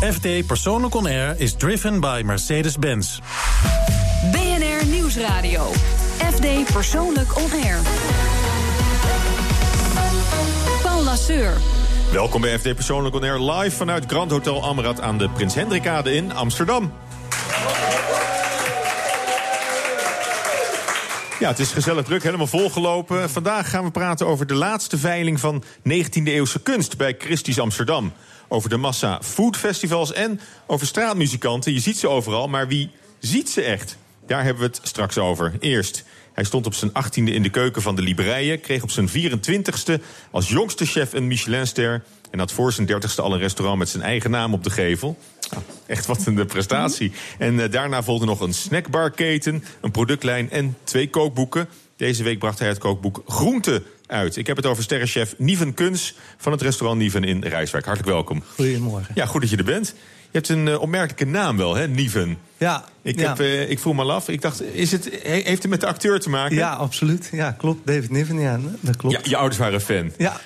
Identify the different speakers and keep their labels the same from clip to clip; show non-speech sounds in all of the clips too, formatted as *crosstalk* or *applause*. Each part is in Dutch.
Speaker 1: FD Persoonlijk On Air is driven by Mercedes-Benz.
Speaker 2: BNR Nieuwsradio. FD Persoonlijk On Air. Paul Lasseur.
Speaker 3: Welkom bij FD Persoonlijk On Air live vanuit Grand Hotel Amrad aan de Prins Hendrikade in Amsterdam. Ja, het is gezellig druk, helemaal volgelopen. Vandaag gaan we praten over de laatste veiling van 19e-eeuwse kunst bij Christie's Amsterdam. Over de massa foodfestivals en over straatmuzikanten. Je ziet ze overal, maar wie ziet ze echt? Daar hebben we het straks over. Eerst, hij stond op zijn 18e in de keuken van de Libreien... kreeg op zijn 24e als jongste chef een Michelinster... en had voor zijn 30ste al een restaurant met zijn eigen naam op de gevel. Nou, echt wat een prestatie. En uh, daarna volgde nog een snackbarketen, een productlijn en twee kookboeken. Deze week bracht hij het kookboek Groente uit. Ik heb het over sterrenchef Niven Kuns van het restaurant Niven in Rijswijk. Hartelijk welkom.
Speaker 4: Goedemorgen.
Speaker 3: Ja, goed dat je er bent. Je hebt een uh, opmerkelijke naam wel, hè, Niven.
Speaker 4: Ja.
Speaker 3: Ik,
Speaker 4: ja.
Speaker 3: heb, uh, ik vroeg me af. Ik dacht, is het, heeft het met de acteur te maken?
Speaker 4: Ja, absoluut. Ja, klopt. David Niven, ja, dat klopt.
Speaker 3: Ja, je ouders waren fan.
Speaker 4: Ja.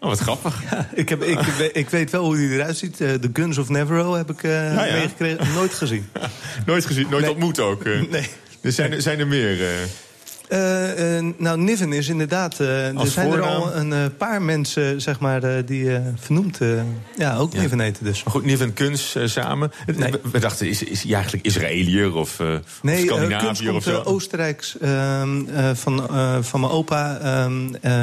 Speaker 3: Oh, wat grappig.
Speaker 4: Ja, ik, heb, ik, *laughs* ik, weet wel hoe hij eruit ziet. Uh, The Guns of Navarro heb ik meegekregen. Nooit gezien. *laughs*
Speaker 3: nooit gezien, nooit
Speaker 4: nee.
Speaker 3: ontmoet ook.
Speaker 4: nee.
Speaker 3: Er zijn, zijn er meer...
Speaker 4: Uh, uh, nou, Niven is inderdaad... Uh, er zijn
Speaker 3: voornaam?
Speaker 4: er al een paar mensen, zeg maar, die vernoemd... ja, ook ja. Niven dus.
Speaker 3: Maar goed, Niven Kuns samen.
Speaker 4: Nee.
Speaker 3: We, we, dachten, is, is hij eigenlijk Israëliër of,
Speaker 4: nee,
Speaker 3: of Scandinaviër
Speaker 4: of
Speaker 3: zo?
Speaker 4: Nee, Oostenrijks ehm, van, van mijn opa,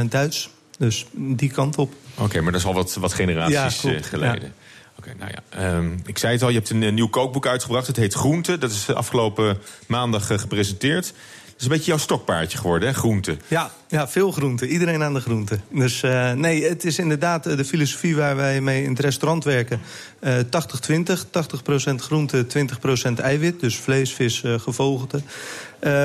Speaker 4: Duits. Dus die kant op.
Speaker 3: Oké, okay, maar dat is al wat, wat generaties
Speaker 4: ja,
Speaker 3: geleden. Ja. Oké, okay, nou ja. Um, ik zei het al, je hebt een, nieuw kookboek uitgebracht. Het heet Groente. Dat is afgelopen maandag gepresenteerd. Is een beetje jouw stokpaardje geworden, hè? Groente.
Speaker 4: Ja, ja, veel groente. Iedereen aan de groente. Dus uh, nee, het is inderdaad de filosofie waar wij mee in het restaurant werken. Uh, 80-20, 80%, groente, 20% eiwit. Dus vlees, vis, uh, gevogelte.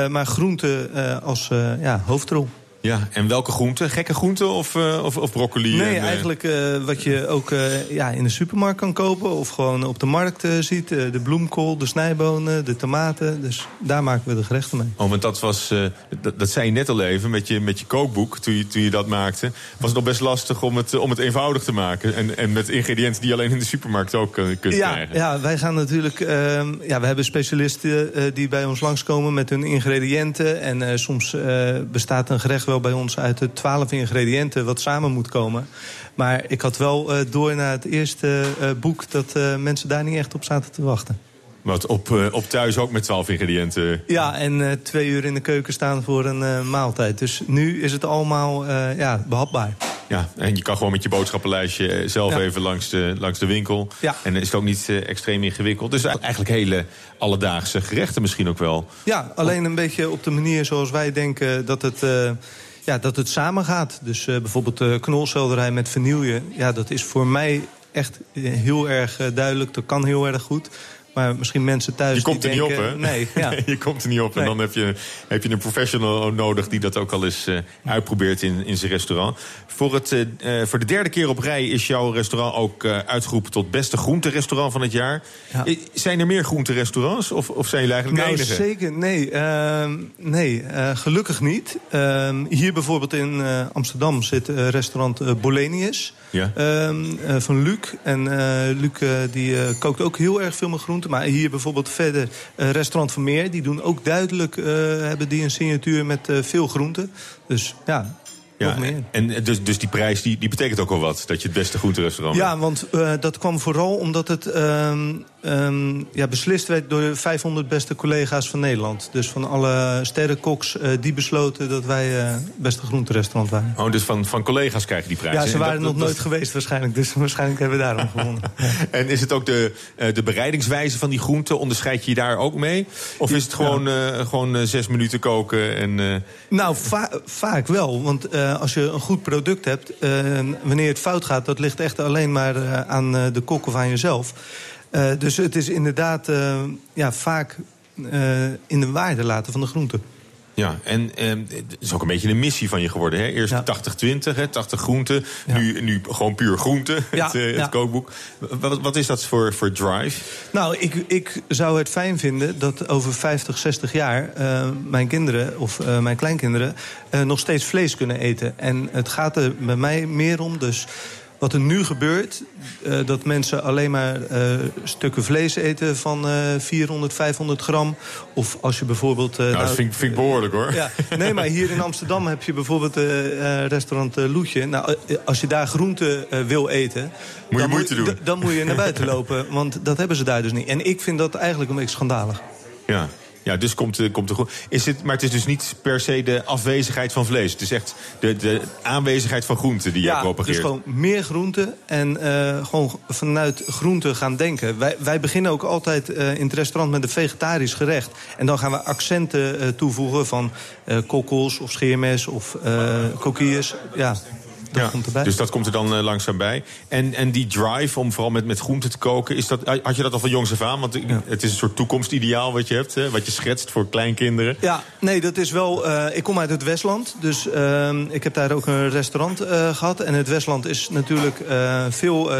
Speaker 4: maar groente als ja, hoofdrol.
Speaker 3: Ja, en welke groenten? Gekke groenten of, uh, of, of, broccoli?
Speaker 4: Nee,
Speaker 3: en,
Speaker 4: eigenlijk uh, wat je ook uh, ja, in de supermarkt kan kopen... of gewoon op de markt ziet. de bloemkool, de snijbonen, de tomaten. Dus daar maken we de gerechten mee.
Speaker 3: Oh, want dat was... Dat, dat, zei je net al even met je, met je kookboek, toen je, toen je dat maakte. Was het nog best lastig om het, om het eenvoudig te maken. En, en met ingrediënten die je alleen in de supermarkt ook kunt
Speaker 4: ja,
Speaker 3: krijgen.
Speaker 4: Ja, wij gaan natuurlijk... ja, we hebben specialisten die bij ons langskomen met hun ingrediënten. En soms bestaat een gerecht wel bij ons uit de twaalf ingrediënten wat samen moet komen. Maar ik had wel uh, door naar het eerste uh, boek dat uh, mensen daar niet echt op zaten te wachten.
Speaker 3: Wat op, op thuis ook met twaalf ingrediënten?
Speaker 4: Ja, en twee uur in de keuken staan voor een maaltijd. Dus nu is het allemaal ja, behapbaar.
Speaker 3: Ja, en je kan gewoon met je boodschappenlijstje zelf ja. even langs de, langs de winkel.
Speaker 4: Ja.
Speaker 3: En is het ook niet uh, extreem ingewikkeld. Dus eigenlijk hele alledaagse gerechten misschien ook wel.
Speaker 4: Ja, alleen een beetje op de manier zoals wij denken dat het... Uh, ja, dat het samen gaat. Dus uh, bijvoorbeeld knolselderij met vanille. Ja, dat is voor mij echt heel erg duidelijk. Dat kan heel erg goed. Maar misschien mensen thuis.
Speaker 3: Je komt er
Speaker 4: denken,
Speaker 3: niet op, hè?
Speaker 4: Nee, ja. *laughs*
Speaker 3: je komt er niet op. Nee. En dan heb je, heb je een professional nodig die dat ook al eens uh, uitprobeert in, in zijn restaurant. Voor, het, uh, voor de derde keer op rij is jouw restaurant ook uh, uitgeroepen tot beste groenterestaurant van het jaar. Ja. Zijn er meer groenterestaurants of, of zijn jullie eigenlijk
Speaker 4: nou,
Speaker 3: de enige?
Speaker 4: Zeker, nee. Uh, nee gelukkig niet. Ehm, hier bijvoorbeeld in Amsterdam zit restaurant Bolenius.
Speaker 3: Ja.
Speaker 4: Ehm, van Luc. En Luc die kookt ook heel erg veel met groenten. Maar hier bijvoorbeeld verder uh, Restaurant Vermeer. Die doen ook duidelijk, uh, hebben die een signatuur met uh, veel groenten. Dus ja,
Speaker 3: ja, en dus, dus die prijs die, die betekent ook wel wat, dat je het beste groenterestaurant
Speaker 4: Ja, want uh, dat kwam vooral omdat het um, um, ja, beslist werd door de 500 beste collega's van Nederland. Dus van alle sterrenkoks uh, die besloten dat wij uh, het beste groenterestaurant waren.
Speaker 3: Oh, dus van, van collega's krijg je die prijs?
Speaker 4: Ja, ze waren
Speaker 3: dat,
Speaker 4: nog
Speaker 3: dat,
Speaker 4: nooit
Speaker 3: dat...
Speaker 4: geweest waarschijnlijk, dus *laughs* waarschijnlijk hebben we daarom gewonnen. Ja. *laughs*
Speaker 3: En is het ook de, de bereidingswijze van die groenten, onderscheid je je daar ook mee? Of is het gewoon, ja. gewoon zes minuten koken? En,
Speaker 4: nou, va vaak wel, want als je een goed product hebt, wanneer het fout gaat, dat ligt echt alleen maar aan de kok of aan jezelf. Dus het is inderdaad ja, vaak in de waarde laten van de groente.
Speaker 3: Ja, en eh, het is ook een beetje een missie van je geworden. Hè? Eerst ja. 80-20, 80 groenten. Ja. Nu, nu gewoon puur groente,
Speaker 4: ja,
Speaker 3: het, het kookboek. Wat, wat, is dat voor, voor drive?
Speaker 4: Nou, ik, ik zou het fijn vinden dat over 50, 60 jaar... Uh, mijn kinderen of uh, mijn kleinkinderen nog steeds vlees kunnen eten. En het gaat er bij mij meer om, dus Wat er nu gebeurt, uh, dat mensen alleen maar uh, stukken vlees eten van uh, 400, 500 gram. Of als je bijvoorbeeld...
Speaker 3: nou, dat vind, vind, ik behoorlijk hoor.
Speaker 4: Ja, nee, maar hier in Amsterdam heb je bijvoorbeeld restaurant Loetje. Nou, als je daar groente wil eten...
Speaker 3: Moet je moeite doen.
Speaker 4: Dan moet je naar buiten lopen, want dat hebben ze daar dus niet. En ik vind dat eigenlijk een beetje schandalig.
Speaker 3: Ja, ja, dus komt, uh, komt er goed. Is het, maar het is dus niet per se de afwezigheid van vlees. Het is echt de, de aanwezigheid van groenten die je propageert.
Speaker 4: Ja, dus gewoon meer groenten en uh, gewoon vanuit groenten gaan denken. Wij, wij beginnen ook altijd uh, in het restaurant met een vegetarisch gerecht. En dan gaan we accenten toevoegen van kokkels of scheermes of kokkies. Ja, dat
Speaker 3: ja,
Speaker 4: komt erbij.
Speaker 3: Dus dat komt er dan uh, langzaam bij. En, en die drive om vooral met, met groenten te koken, is dat, had je dat al van jongs af aan? Want ja. het is een soort toekomstideaal wat je hebt, hè, wat je schetst voor kleinkinderen.
Speaker 4: Ja, nee, dat is wel... Uh, ik kom uit het Westland, dus uh, ik heb daar ook een restaurant gehad. En het Westland is natuurlijk veel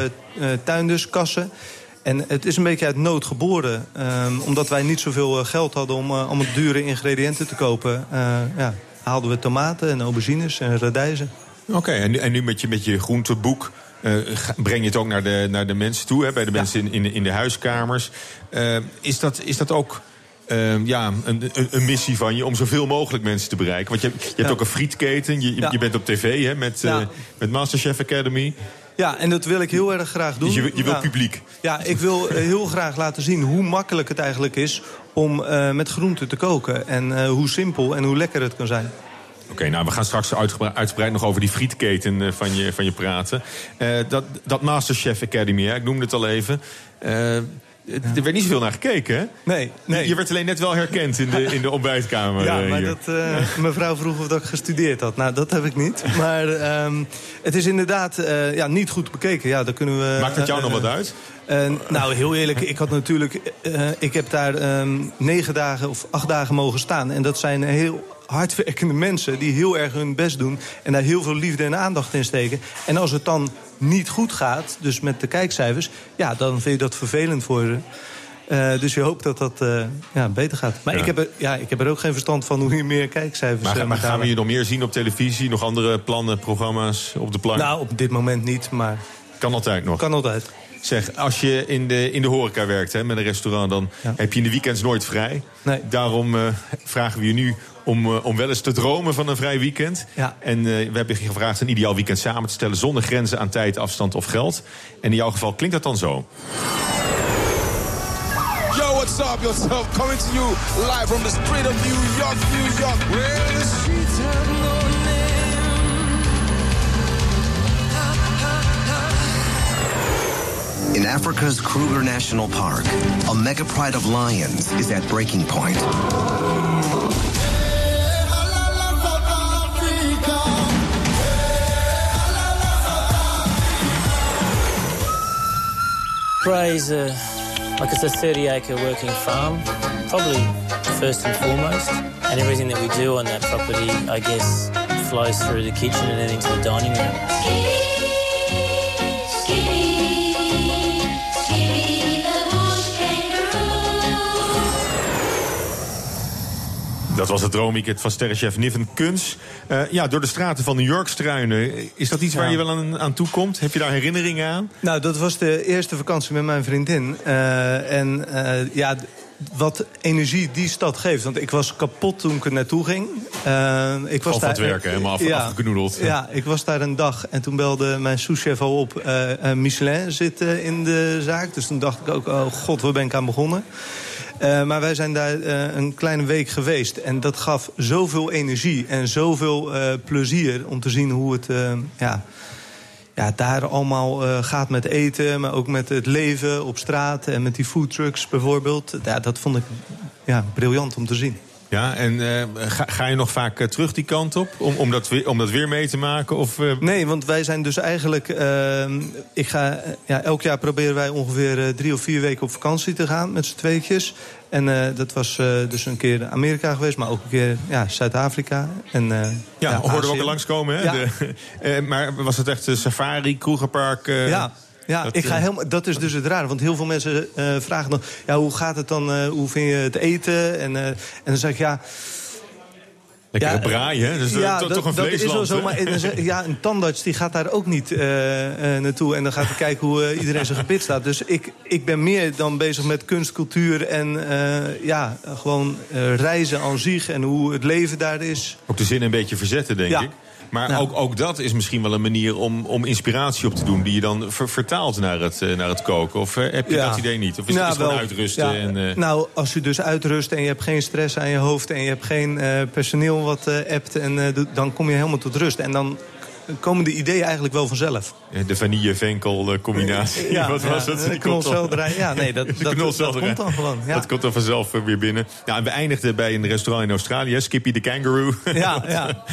Speaker 4: tuinders, kassen... En het is een beetje uit nood geboren. Um, omdat wij niet zoveel geld hadden om allemaal dure ingrediënten te kopen... ja, haalden we tomaten en aubergines en radijzen.
Speaker 3: Oké, en, en, nu met je, met je groenteboek... Uh, breng je het ook naar de, naar de mensen toe, hè, bij de ja. mensen in, in, in, de huiskamers. Uh, is, dat, is dat ook uh, ja, een, een, een, missie van je om zoveel mogelijk mensen te bereiken? Want je, je hebt ja. ook een frietketen, je, je bent op tv hè, met, met Masterchef Academy.
Speaker 4: Ja, en dat wil ik heel erg graag doen.
Speaker 3: Dus je, je wil publiek?
Speaker 4: Ja, ik wil heel graag laten zien hoe makkelijk het eigenlijk is... om met groenten te koken. En hoe simpel en hoe lekker het kan zijn.
Speaker 3: Oké, nou, we gaan straks uitgebreid nog over die frietketen uh, van, je, van je praten. Uh, dat, dat Masterchef Academy, hè, ik noemde het al even. Uh, er werd niet zoveel naar gekeken, hè?
Speaker 4: Nee, nee.
Speaker 3: Je werd alleen net wel herkend in de, *laughs* in de ontbijtkamer.
Speaker 4: Ja, maar dat, mevrouw vroeg of ik gestudeerd had. Nou, dat heb ik niet. *laughs* Maar um, het is inderdaad uh, ja, niet goed bekeken. Ja, daar kunnen we,
Speaker 3: Maakt dat jou uh, nog wat uit?
Speaker 4: Nou, heel eerlijk, ik had natuurlijk... ik heb daar um, negen dagen of acht dagen mogen staan. En dat zijn heel hardwerkende mensen die heel erg hun best doen... en daar heel veel liefde en aandacht in steken. En als het dan niet goed gaat, dus met de kijkcijfers... ja, dan vind je dat vervelend voor ze. Uh, dus je hoopt dat dat uh, ja, beter gaat. Maar ja. Ik, heb er, ja, ik heb er ook geen verstand van hoe je meer kijkcijfers...
Speaker 3: Maar, uh, maar gaan we je nog meer zien op televisie? Nog andere plannen, programma's op de plank?
Speaker 4: Nou, op dit moment niet, maar...
Speaker 3: Kan altijd nog?
Speaker 4: Kan altijd.
Speaker 3: Zeg, als je in de, in de horeca werkt hè, met een restaurant... dan ja. heb je in de weekends nooit vrij.
Speaker 4: Nee.
Speaker 3: Daarom vragen we je nu om, uh, om wel eens te dromen van een vrij weekend.
Speaker 4: Ja.
Speaker 3: En uh, we hebben je gevraagd een ideaal weekend samen te stellen... zonder grenzen aan tijd, afstand of geld. En in jouw geval klinkt dat dan zo.
Speaker 5: Yo, what's up, yourself? Coming to you live from the street of New York, New York. Where the streets have no
Speaker 6: In Africa's Kruger National Park, a mega pride of lions is at breaking point.
Speaker 7: Bray's a, like it's a 30 acre working farm, probably first and foremost. And everything that we do on that property, I guess, flows through the kitchen and then into the dining room.
Speaker 3: Dat was het droomweekend van sterrenchef Niven Kuns. Uh, ja, door de straten van New York struinen. Is dat iets waar je wel aan, aan toe komt? Heb je daar herinneringen aan?
Speaker 4: Nou, dat was de eerste vakantie met mijn vriendin. Uh, en uh, ja, wat energie die stad geeft. Want ik was kapot toen ik er naartoe ging.
Speaker 3: Uh, ik was Al van het werken, helemaal af,
Speaker 4: ja,
Speaker 3: afgeknoedeld.
Speaker 4: Ja, ik was daar een dag en toen belde mijn souschef al op... Uh, Michelin zit in de zaak. Dus toen dacht ik ook, oh god, waar ben ik aan begonnen? Uh, maar wij zijn daar uh, een kleine week geweest. En dat gaf zoveel energie en zoveel uh, plezier om te zien hoe het ja, ja, daar allemaal gaat met eten. Maar ook met het leven op straat en met die foodtrucks bijvoorbeeld. Ja, dat vond ik ja, briljant om te zien.
Speaker 3: Ja, en uh, ga, ga, je nog vaak uh, terug die kant op om, om, dat, weer, om dat weer mee te maken? Of, uh...
Speaker 4: Nee, want wij zijn dus eigenlijk... ik ga, ja, elk jaar proberen wij ongeveer drie of vier weken op vakantie te gaan met z'n tweetjes. En dat was dus een keer Amerika geweest, maar ook een keer ja, Zuid-Afrika. En,
Speaker 3: ja, ja hoorden we ook langskomen. Hè? Ja. De, *laughs* maar was het echt safari, kroegenpark?
Speaker 4: ja, ja, dat, ik ga helemaal, dat is dus het raar. Want heel veel mensen uh, vragen dan... Ja, hoe gaat het dan? Uh, hoe vind je het eten? En, uh, en dan zeg ik, ja...
Speaker 3: Lekkere
Speaker 4: Ja,
Speaker 3: braai, hè? Dus
Speaker 4: ja,
Speaker 3: toch,
Speaker 4: dat,
Speaker 3: toch een
Speaker 4: dat is wel
Speaker 3: vleesland,
Speaker 4: zo. Maar ja, een tandarts die gaat daar ook niet eh, eh, naartoe. En dan gaat hij kijken hoe eh, iedereen zijn gebit staat. Dus ik, ik ben meer dan bezig met kunst, cultuur en eh, ja, gewoon eh, reizen aan zich. En hoe het leven daar is.
Speaker 3: Ook de zin een beetje verzetten, denk
Speaker 4: Ja.
Speaker 3: ik. Maar
Speaker 4: Nou.
Speaker 3: ook, ook dat is misschien wel een manier om, om inspiratie op te doen... die je dan ver- vertaalt naar het, eh, naar het koken. Of eh, heb je
Speaker 4: Ja.
Speaker 3: dat idee niet? Of is
Speaker 4: Nou,
Speaker 3: het gewoon
Speaker 4: wel,
Speaker 3: uitrusten?
Speaker 4: ja,
Speaker 3: en, eh,
Speaker 4: Nou, als je dus uitrust en je hebt geen stress aan je hoofd... en je hebt geen personeel wat eh appt, en, dan kom je helemaal tot rust. En dan komen de ideeën eigenlijk wel vanzelf.
Speaker 3: de vanille-venkel eh, combinatie. *laughs* Wat was dan-
Speaker 4: knolselderij. Ja, nee, dat, *laughs* dat, komt dan gewoon. Ja.
Speaker 3: Dat komt dan vanzelf eh, weer binnen. Ja, en we eindigden bij een restaurant in Australië. Skippy the Kangaroo. *laughs*
Speaker 4: Ja, ja.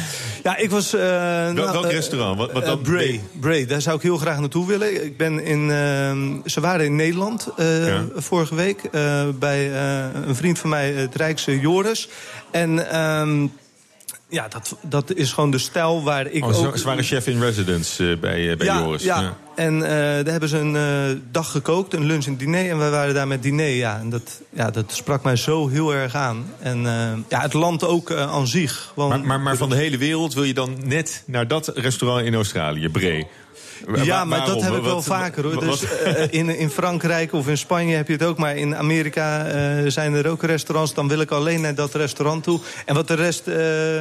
Speaker 4: ja, ik was... nou,
Speaker 3: welk restaurant? Wat- wat dan-
Speaker 4: Bray. Bray, daar zou ik heel graag naartoe willen. Ik ben in... ze waren in Nederland
Speaker 3: Ja.
Speaker 4: vorige week. bij een vriend van mij, het Rijkse Joris. En... ja, dat, dat is gewoon de stijl waar ik
Speaker 3: Oh,
Speaker 4: ook...
Speaker 3: ze waren chef in residence eh, bij, eh, bij
Speaker 4: ja,
Speaker 3: Joris.
Speaker 4: Ja. en eh, daar hebben ze een dag gekookt, een lunch en diner. En wij waren daar met diner. Ja, en dat, ja, dat sprak mij zo heel erg aan. En ja, het land ook aan zich. Gewoon,
Speaker 3: Maar, maar, maar van de hele wereld wil je dan net naar dat restaurant in Australië, Bre.
Speaker 4: Ja, maar dat heb ik wel vaker hoor. Dus eh, in, in Frankrijk of in Spanje heb je het ook. Maar in Amerika eh, zijn er ook restaurants. Dan wil ik alleen naar dat restaurant toe. En wat de rest, eh,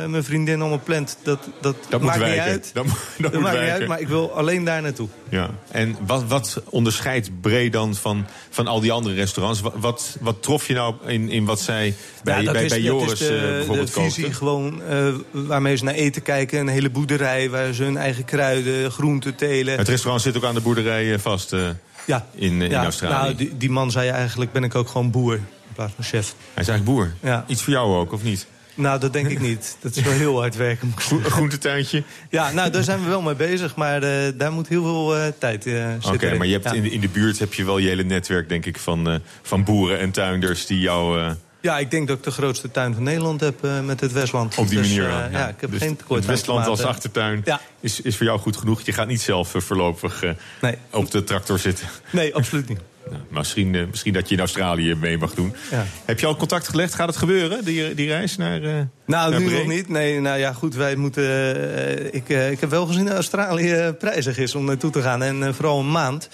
Speaker 4: mijn vriendin allemaal plant, dat, dat, maakt niet uit.
Speaker 3: Dat, dat
Speaker 4: maakt niet uit, maar ik wil alleen daar naartoe.
Speaker 3: Ja. En wat, wat onderscheidt Bre dan van, van al die andere restaurants? Wat, wat, wat trof je nou in, in wat zij bij,
Speaker 4: Ja,
Speaker 3: bij,
Speaker 4: is-
Speaker 3: bij
Speaker 4: dat is
Speaker 3: Joris
Speaker 4: de,
Speaker 3: eh, bijvoorbeeld
Speaker 4: de visie gewoon eh, waarmee ze naar eten kijken. Een hele boerderij waar ze hun eigen kruiden, groenten telen.
Speaker 3: Het restaurant zit ook aan de boerderij eh, vast eh,
Speaker 4: ja.
Speaker 3: in, eh, in
Speaker 4: ja,
Speaker 3: Australië.
Speaker 4: Nou, die, die man zei eigenlijk ben ik ook gewoon boer in plaats van chef.
Speaker 3: Hij is eigenlijk boer.
Speaker 4: Ja.
Speaker 3: Iets voor jou ook, of niet?
Speaker 4: Nou, dat denk ik niet. Dat is wel heel hard werken. *laughs*
Speaker 3: Een groentetuintje?
Speaker 4: Ja, nou, daar zijn we wel mee bezig, maar daar moet heel veel tijd uh, zitten.
Speaker 3: Oké, maar je hebt
Speaker 4: ja.
Speaker 3: in, de, in de buurt heb je wel je hele netwerk, denk ik, van, van boeren en tuinders die jou...
Speaker 4: Ja, ik denk dat ik de grootste tuin van Nederland heb eh, met het Westland.
Speaker 3: Op die
Speaker 4: Dus,
Speaker 3: manier
Speaker 4: eh, ja. ik heb
Speaker 3: Dus
Speaker 4: geen tekort
Speaker 3: Het Westland als achtertuin
Speaker 4: Ja.
Speaker 3: is, is voor jou goed genoeg. Je gaat niet zelf eh, voorlopig
Speaker 4: Nee.
Speaker 3: op de tractor zitten.
Speaker 4: Nee, absoluut niet. *laughs*
Speaker 3: Nou, misschien, misschien dat je in Australië mee mag doen.
Speaker 4: Ja.
Speaker 3: Heb je al contact gelegd? Gaat het gebeuren, die, die reis naar eh
Speaker 4: Nou,
Speaker 3: naar
Speaker 4: nu nog niet. Nee, nou ja, goed, wij moeten... ik, ik heb wel gezien dat Australië prijzig is om naartoe te gaan. En vooral een maand.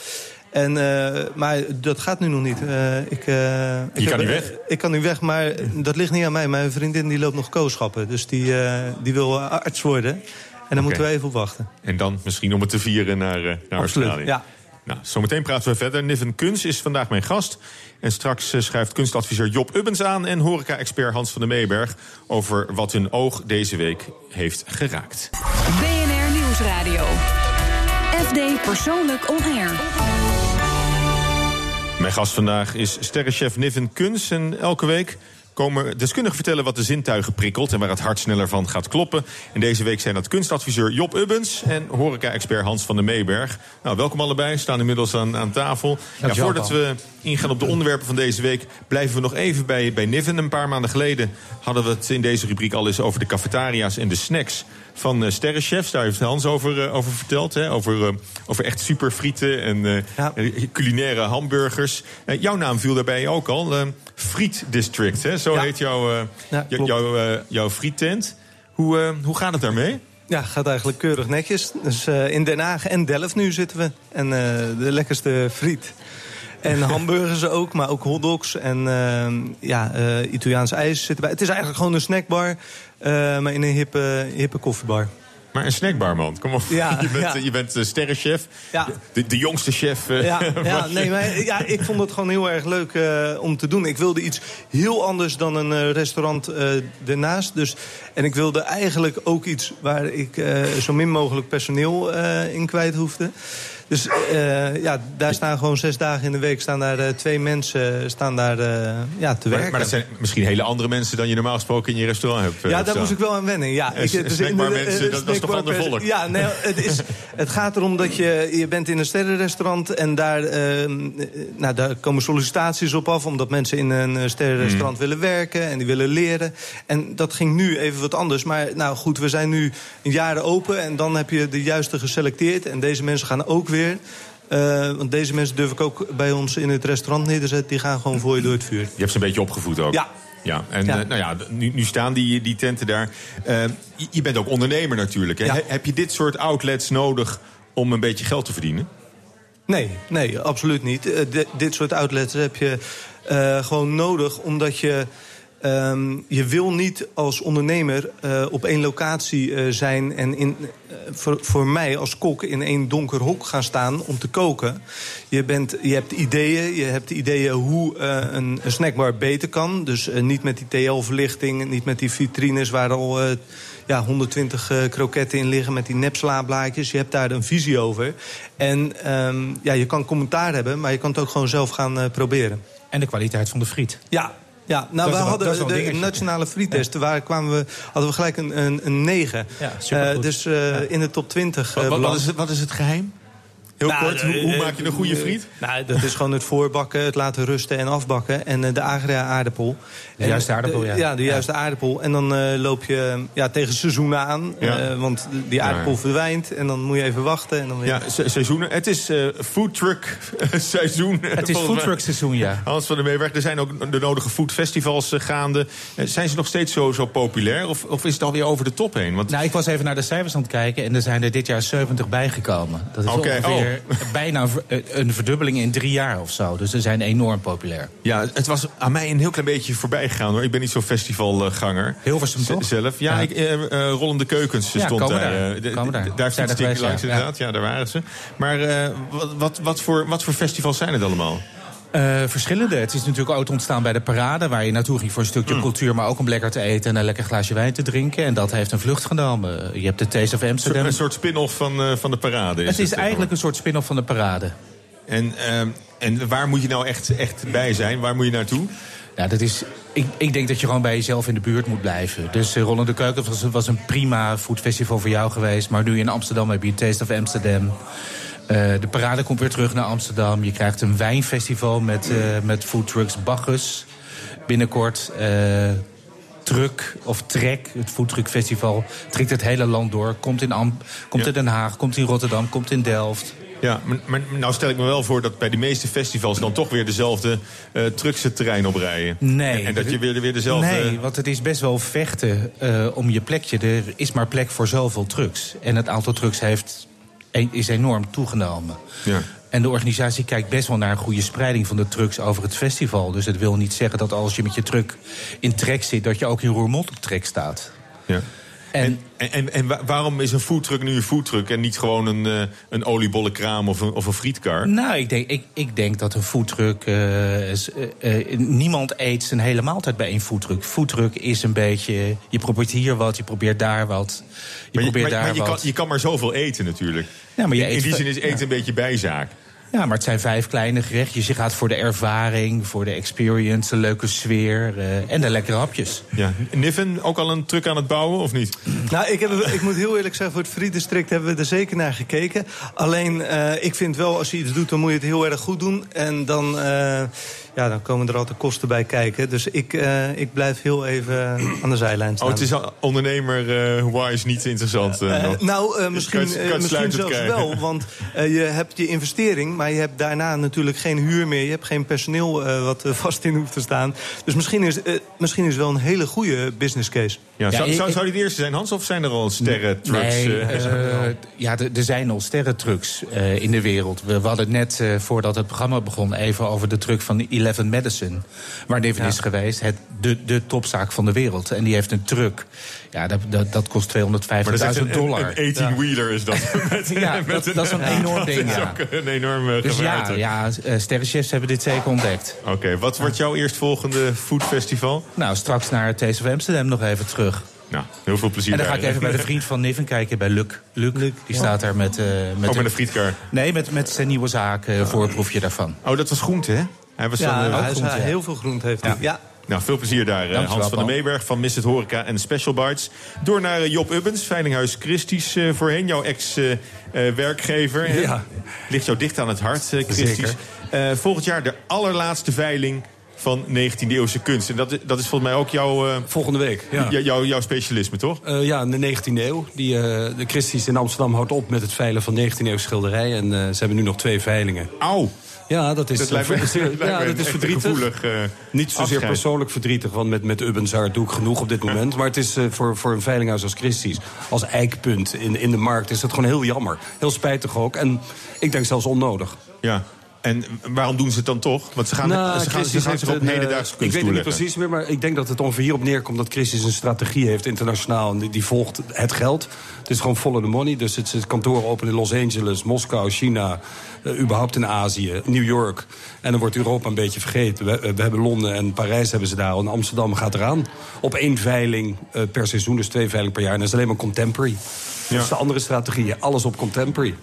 Speaker 4: En, eh, maar dat gaat nu nog niet. Eh, ik, eh, ik
Speaker 3: kan
Speaker 4: heb-
Speaker 3: niet weg?
Speaker 4: Ik kan nu weg, maar dat ligt niet aan mij. Mijn vriendin die loopt nog kooschappen. Dus die, eh, die wil arts worden. En daar moeten we even op wachten.
Speaker 3: En dan misschien om het te vieren naar, naar
Speaker 4: Absoluut,
Speaker 3: Australië.
Speaker 4: ja.
Speaker 3: Nou, zometeen praten we verder. Niven Kuns is vandaag mijn gast. En straks schrijft kunstadviseur Job Ubbens aan... en horeca-expert Hans van den Meeberg... over wat hun oog deze week heeft geraakt.
Speaker 2: BNR Nieuwsradio. FD Persoonlijk On Air.
Speaker 3: Mijn gast vandaag is sterrenchef Niven Kuns. En elke week komen deskundigen vertellen wat de zintuigen prikkelt... en waar het hart sneller van gaat kloppen. En deze week zijn dat kunstadviseur Job Ubbens... en horeca-expert Hans van den Meeberg. Nou, welkom allebei, staan inmiddels aan, aan tafel. Ja, voordat we ingaan op de onderwerpen van deze week... blijven we nog even bij, bij Niven. Een paar maanden geleden hadden we het in deze rubriek al eens... over de cafetaria's en de snacks van eh, sterrenchefs. Daar heeft Hans over, eh, over verteld. Hè? Over, eh, over echt superfrieten en
Speaker 4: Ja.
Speaker 3: culinaire hamburgers. Jouw naam viel daarbij ook al. Friet District, hè? zo
Speaker 4: Ja.
Speaker 3: heet jouw,
Speaker 4: Ja,
Speaker 3: jouw, jouw friettent. Hoe, hoe gaat het daarmee?
Speaker 4: Ja, gaat eigenlijk keurig netjes. Dus in Den Haag en Delft nu zitten we. En de lekkerste friet. En hamburgers ook, maar ook hotdogs en eh, ja, eh, Italiaans ijs zitten bij. Het is eigenlijk gewoon een snackbar, eh, maar in een hippe, hippe koffiebar.
Speaker 3: Maar een snackbar, man. Kom op.
Speaker 4: Ja, *laughs*
Speaker 3: je bent,
Speaker 4: ja.
Speaker 3: je bent eh, sterrenchef.
Speaker 4: Ja.
Speaker 3: De, de jongste chef. eh,
Speaker 4: Ja, *laughs* ja, nee, maar, ja, ik vond het gewoon heel erg leuk eh, om te doen. Ik wilde iets heel anders dan een eh, restaurant eh ernaast. Dus, en ik wilde eigenlijk ook iets waar ik eh, zo min mogelijk personeel eh, in kwijt hoefde. Dus eh, ja, daar staan gewoon zes dagen in de week staan daar, eh, twee mensen staan daar, eh, ja, te werken.
Speaker 3: maar dat zijn misschien hele andere mensen dan je normaal gesproken in je restaurant hebt. eh,
Speaker 4: Ja, daar moest ik wel aan wennen. Ja,
Speaker 3: En
Speaker 4: ik,
Speaker 3: s- snackbar mensen, dat- is toch ander volk?
Speaker 4: Ja, nee, het, is, het gaat erom dat je, je bent in een sterrenrestaurant... en daar, eh, nou, daar komen sollicitaties op af... omdat mensen in een eh, sterrenrestaurant
Speaker 3: Hmm.
Speaker 4: willen werken en die willen leren. En dat ging nu even wat anders. Maar nou goed, we zijn nu een jaar open... en dan heb je de juiste geselecteerd. En deze mensen gaan ook weer... eh, want deze mensen durf ik ook bij ons in het restaurant neer te zetten. Die gaan gewoon voor je door het vuur.
Speaker 3: Je hebt ze een beetje opgevoed ook.
Speaker 4: Ja,
Speaker 3: Ja, en
Speaker 4: Ja.
Speaker 3: eh, nou ja, nu, nu staan die, die tenten daar. Eh, je- je bent ook ondernemer natuurlijk. Hè?
Speaker 4: Ja.
Speaker 3: He- Heb je dit soort outlets nodig om een beetje geld te verdienen?
Speaker 4: Nee, nee, absoluut niet. Di- dit soort outlets heb je gewoon nodig omdat je. Ehm, je wil niet als ondernemer eh, op één locatie eh, zijn en in, eh, voor, voor mij als kok in één donker hok gaan staan om te koken. Je, bent, je hebt ideeën, je hebt ideeën hoe een, een snackbar beter kan. Dus niet met die TL-verlichting, niet met die vitrines waar al ja, 120 eh, kroketten in liggen met die nepslaablaadjes. Je hebt daar een visie over. En ehm, ja, je kan commentaar hebben, maar je kan het ook gewoon zelf gaan proberen.
Speaker 8: En de kwaliteit van de friet.
Speaker 4: Ja. Ja, nou,
Speaker 8: Dat
Speaker 4: we hadden de nationale friettest. Waar kwamen we, hadden we gelijk een, een, een 9.
Speaker 8: Ja, supergoed.
Speaker 4: dus eh, in de top 20.
Speaker 3: Wat,
Speaker 4: eh,
Speaker 3: wat, wat is het, wat is het geheim? Heel
Speaker 4: Nou,
Speaker 3: kort, hoe,
Speaker 4: eh,
Speaker 3: hoe
Speaker 4: eh,
Speaker 3: maak je een goede
Speaker 4: eh,
Speaker 3: friet?
Speaker 4: Nou, dat is gewoon het voorbakken, het laten rusten en afbakken. En de agria aardappel.
Speaker 8: De juiste aardappel,
Speaker 4: de-
Speaker 8: ja.
Speaker 4: Ja, de juiste aardapel. En dan eh, loop je ja, tegen seizoenen aan.
Speaker 3: Ja.
Speaker 4: eh, want die aardappel
Speaker 3: Ja.
Speaker 4: verdwijnt. En dan moet je even wachten. En dan weer...
Speaker 3: Ja, se- seizoenen. Het is eh foodtruck *laughs* seizoen.
Speaker 8: Het is foodtruck seizoen, ja. *laughs*
Speaker 3: Hans van der Meeberg, er zijn ook de nodige foodfestivals gaande. Zijn ze nog steeds zo, zo populair? Of, of is het alweer over de top heen? Want
Speaker 8: Nou, ik was even naar de cijfers aan het kijken en er zijn er dit jaar 70 bijgekomen. Dat is
Speaker 3: Oké, oh.
Speaker 8: Ongeveer bijna een eh, een verdubbeling in drie jaar of zo. Dus ze zijn enorm populair.
Speaker 3: ja, het was aan mij een heel klein beetje voorbij gegaan hoor. Ik ben niet zo'n festivalganger.
Speaker 8: Hilversum toch?
Speaker 3: Zelf. Ja,
Speaker 8: Ja.
Speaker 3: Ik, eh, eh, Rollende Keukens
Speaker 8: Ja,
Speaker 3: stond daar.
Speaker 8: daar.
Speaker 3: eh, de-
Speaker 8: daar.
Speaker 3: ik langs
Speaker 8: ja.
Speaker 3: inderdaad. Ja. daar waren ze. Maar eh, wat, wat, wat, voor, wat voor festivals zijn het allemaal?
Speaker 8: Eh, verschillende. Het is natuurlijk ooit ontstaan bij de parade... waar je naartoe ging voor een
Speaker 3: Mm.
Speaker 8: stukje cultuur... maar ook om lekker te eten en een lekker glaasje wijn te drinken. En dat heeft een vlucht genomen. Je hebt de Taste of Amsterdam.
Speaker 3: Een soort spin-off van, eh, van de parade.
Speaker 8: het is
Speaker 3: eh,
Speaker 8: eigenlijk een soort spin-off van de parade.
Speaker 3: En, ehm, en waar moet je nou echt, echt bij zijn? Waar moet je naartoe?
Speaker 8: Ja, dat is, ik, ik denk dat je gewoon bij jezelf in de buurt moet blijven. Dus uh, Rollende Keuken was, was een prima foodfestival voor jou geweest. Maar nu in Amsterdam heb je Taste of Amsterdam. Eh, de parade komt weer terug naar Amsterdam. Je krijgt een wijnfestival met, eh met foodtrucks Bacchus. Binnenkort eh, Truck of Trek, het foodtruckfestival, trekt het hele land door. Komt in, Am komt
Speaker 3: Ja.
Speaker 8: in Den Haag, komt in Rotterdam, komt in Delft.
Speaker 3: Ja, maar, maar nou stel ik me wel voor dat bij de meeste festivals dan toch weer dezelfde eh trucks het terrein oprijden.
Speaker 8: Nee.
Speaker 3: En, en dat je weer, weer dezelfde.
Speaker 8: Nee, want het is best wel vechten om je plekje. Er is maar plek voor zoveel trucks. En het aantal trucks heeft, is enorm toegenomen.
Speaker 3: Ja.
Speaker 8: En de organisatie kijkt best wel naar een goede spreiding van de trucks over het festival. Dus het wil niet zeggen dat als je met je truck in trek zit... dat je ook in Roermond op trek staat.
Speaker 3: Ja.
Speaker 8: En,
Speaker 3: En, en, en, en wa- waarom is een foodtruck nu een foodtruck en niet gewoon een, eh, een oliebollenkraam of een, of een frietkar?
Speaker 8: Nou, ik denk, ik, ik denk dat een foodtruck... eh, is, eh, niemand eet zijn hele maaltijd bij één foodtruck. Foodtruck is een beetje... Je probeert hier wat, je probeert daar wat. Je
Speaker 3: Maar je,
Speaker 8: probeert
Speaker 3: maar-
Speaker 8: daar
Speaker 3: maar je,
Speaker 8: wat.
Speaker 3: kan, je kan maar zoveel eten natuurlijk.
Speaker 8: Ja, maar je
Speaker 3: in, die zin is eten een beetje bijzaak.
Speaker 8: Ja, maar het zijn vijf kleine gerechtjes. Je gaat voor de ervaring, voor de experience, de leuke sfeer eh, en de lekkere hapjes.
Speaker 3: Ja. Niffen, ook al een truck aan het bouwen of niet?
Speaker 4: Nou, ik, heb, ik moet heel eerlijk zeggen, voor het Friedistrict hebben we er zeker naar gekeken. Alleen, eh, ik vind wel, als je iets doet, dan moet je het heel erg goed doen. En dan, eh, ja, dan komen er altijd kosten bij kijken. Dus ik, eh, ik blijf heel even aan de zijlijn staan.
Speaker 3: Oh, het is ondernemer-wise niet interessant.
Speaker 4: nou, misschien,
Speaker 3: Kan je- kan je het
Speaker 4: misschien zelfs
Speaker 3: krijgen?
Speaker 4: wel. Want je hebt je investering, maar je hebt daarna natuurlijk geen huur meer. Je hebt geen personeel eh, wat eh, *laughs* vast in hoeft te staan. Dus misschien is, eh, misschien is het wel een hele goede business case.
Speaker 3: Ja, zou, zou,
Speaker 8: ik-
Speaker 3: zou die de eerste zijn, Hans? Of zijn er al sterren-trucks?
Speaker 8: Nee, ja, er zijn al sterrentrucks eh in de wereld. We, we hadden het net, eh, voordat het programma begon, even over de truck van Eleven Medicine. Waar Niven is geweest, het, de, de topzaak van de wereld. En die heeft een truck. Ja, dat, dat, dat kost 250.000
Speaker 3: maar dat is echt een,
Speaker 8: dollar.
Speaker 3: een 18-wheeler is dat. *laughs* Met-
Speaker 8: Ja,
Speaker 3: met
Speaker 8: dat- dat is een enorm ding,
Speaker 3: Dat is
Speaker 8: ja.
Speaker 3: ook een enorm eh,
Speaker 8: dus ja, ja eh, sterrenchefs hebben dit zeker ontdekt.
Speaker 3: Oké, wat wordt jouw eerstvolgende foodfestival?
Speaker 8: Nou, straks naar of Amsterdam nog even terug.
Speaker 3: Nou, heel veel plezier
Speaker 8: En dan ga ik even bij de vriend van Niven kijken, bij Luc. Luc, die staat daar met... eh met,
Speaker 3: Ook met een frietkar.
Speaker 8: Nee, met, met zijn nieuwe zaak, eh voorproefje daarvan.
Speaker 3: Oh, dat was groente, hè? Hij was
Speaker 4: Ja,
Speaker 3: eh,
Speaker 4: hij is-
Speaker 8: groente, ja.
Speaker 4: heel veel groente heeft hij. Ja.
Speaker 3: Nou, veel plezier daar, eh, Hans van der. Meeberg van Miss het Horeca en Special Bites. Door naar eh, Job Ubbens, Veilinghuis Christies eh, voorheen, jouw ex-werkgever.
Speaker 9: Ja.
Speaker 3: Ligt jou dicht aan het hart, Christies. Volgend jaar de allerlaatste veiling van 19e-eeuwse kunst. En dat, is- dat is volgens mij ook jouw,
Speaker 9: Volgende week. Ja.
Speaker 3: jouw, specialisme, toch?
Speaker 9: Ja, in de 19e eeuw. Die, de Christies in Amsterdam houdt op met het veilen van 19e eeuw schilderijen. En ze hebben nu nog twee veilingen.
Speaker 3: Auw.
Speaker 9: Ja, dat is,
Speaker 3: Dat lijkt me-
Speaker 9: eh, zeer- *laughs*
Speaker 3: lijkt me
Speaker 9: ja, dat is verdrietig.
Speaker 3: gevoelig, eh,
Speaker 9: Niet zozeer
Speaker 3: afscheid.
Speaker 9: persoonlijk verdrietig, want met, met Ubbenzar doe ik genoeg op dit moment. Maar het is eh, voor, voor een veilinghuis als Christie's, als eikpunt in, in de markt... is dat gewoon heel jammer. Heel spijtig ook. En ik denk zelfs onnodig.
Speaker 3: Ja. En waarom doen ze het dan toch? Want ze gaan,
Speaker 9: Nou,
Speaker 3: ze gaan, ze gaan zich op
Speaker 9: een, eh,
Speaker 3: hedendaagse
Speaker 9: Ik
Speaker 3: kunst
Speaker 9: weet het niet precies meer, maar ik denk dat het ongeveer hierop neerkomt... dat Christie's een strategie heeft internationaal. En die, die volgt het geld. Het is gewoon follow the money. Dus het is kantoren open in Los Angeles, Moskou, China... eh, überhaupt in Azië, New York. En dan wordt Europa een beetje vergeten. We, we hebben Londen en Parijs hebben ze daar. En Amsterdam gaat eraan. Op één veiling eh, per seizoen, dus twee veilingen per jaar. En dat is alleen maar contemporary. Dat is de andere strategie. Alles op contemporary.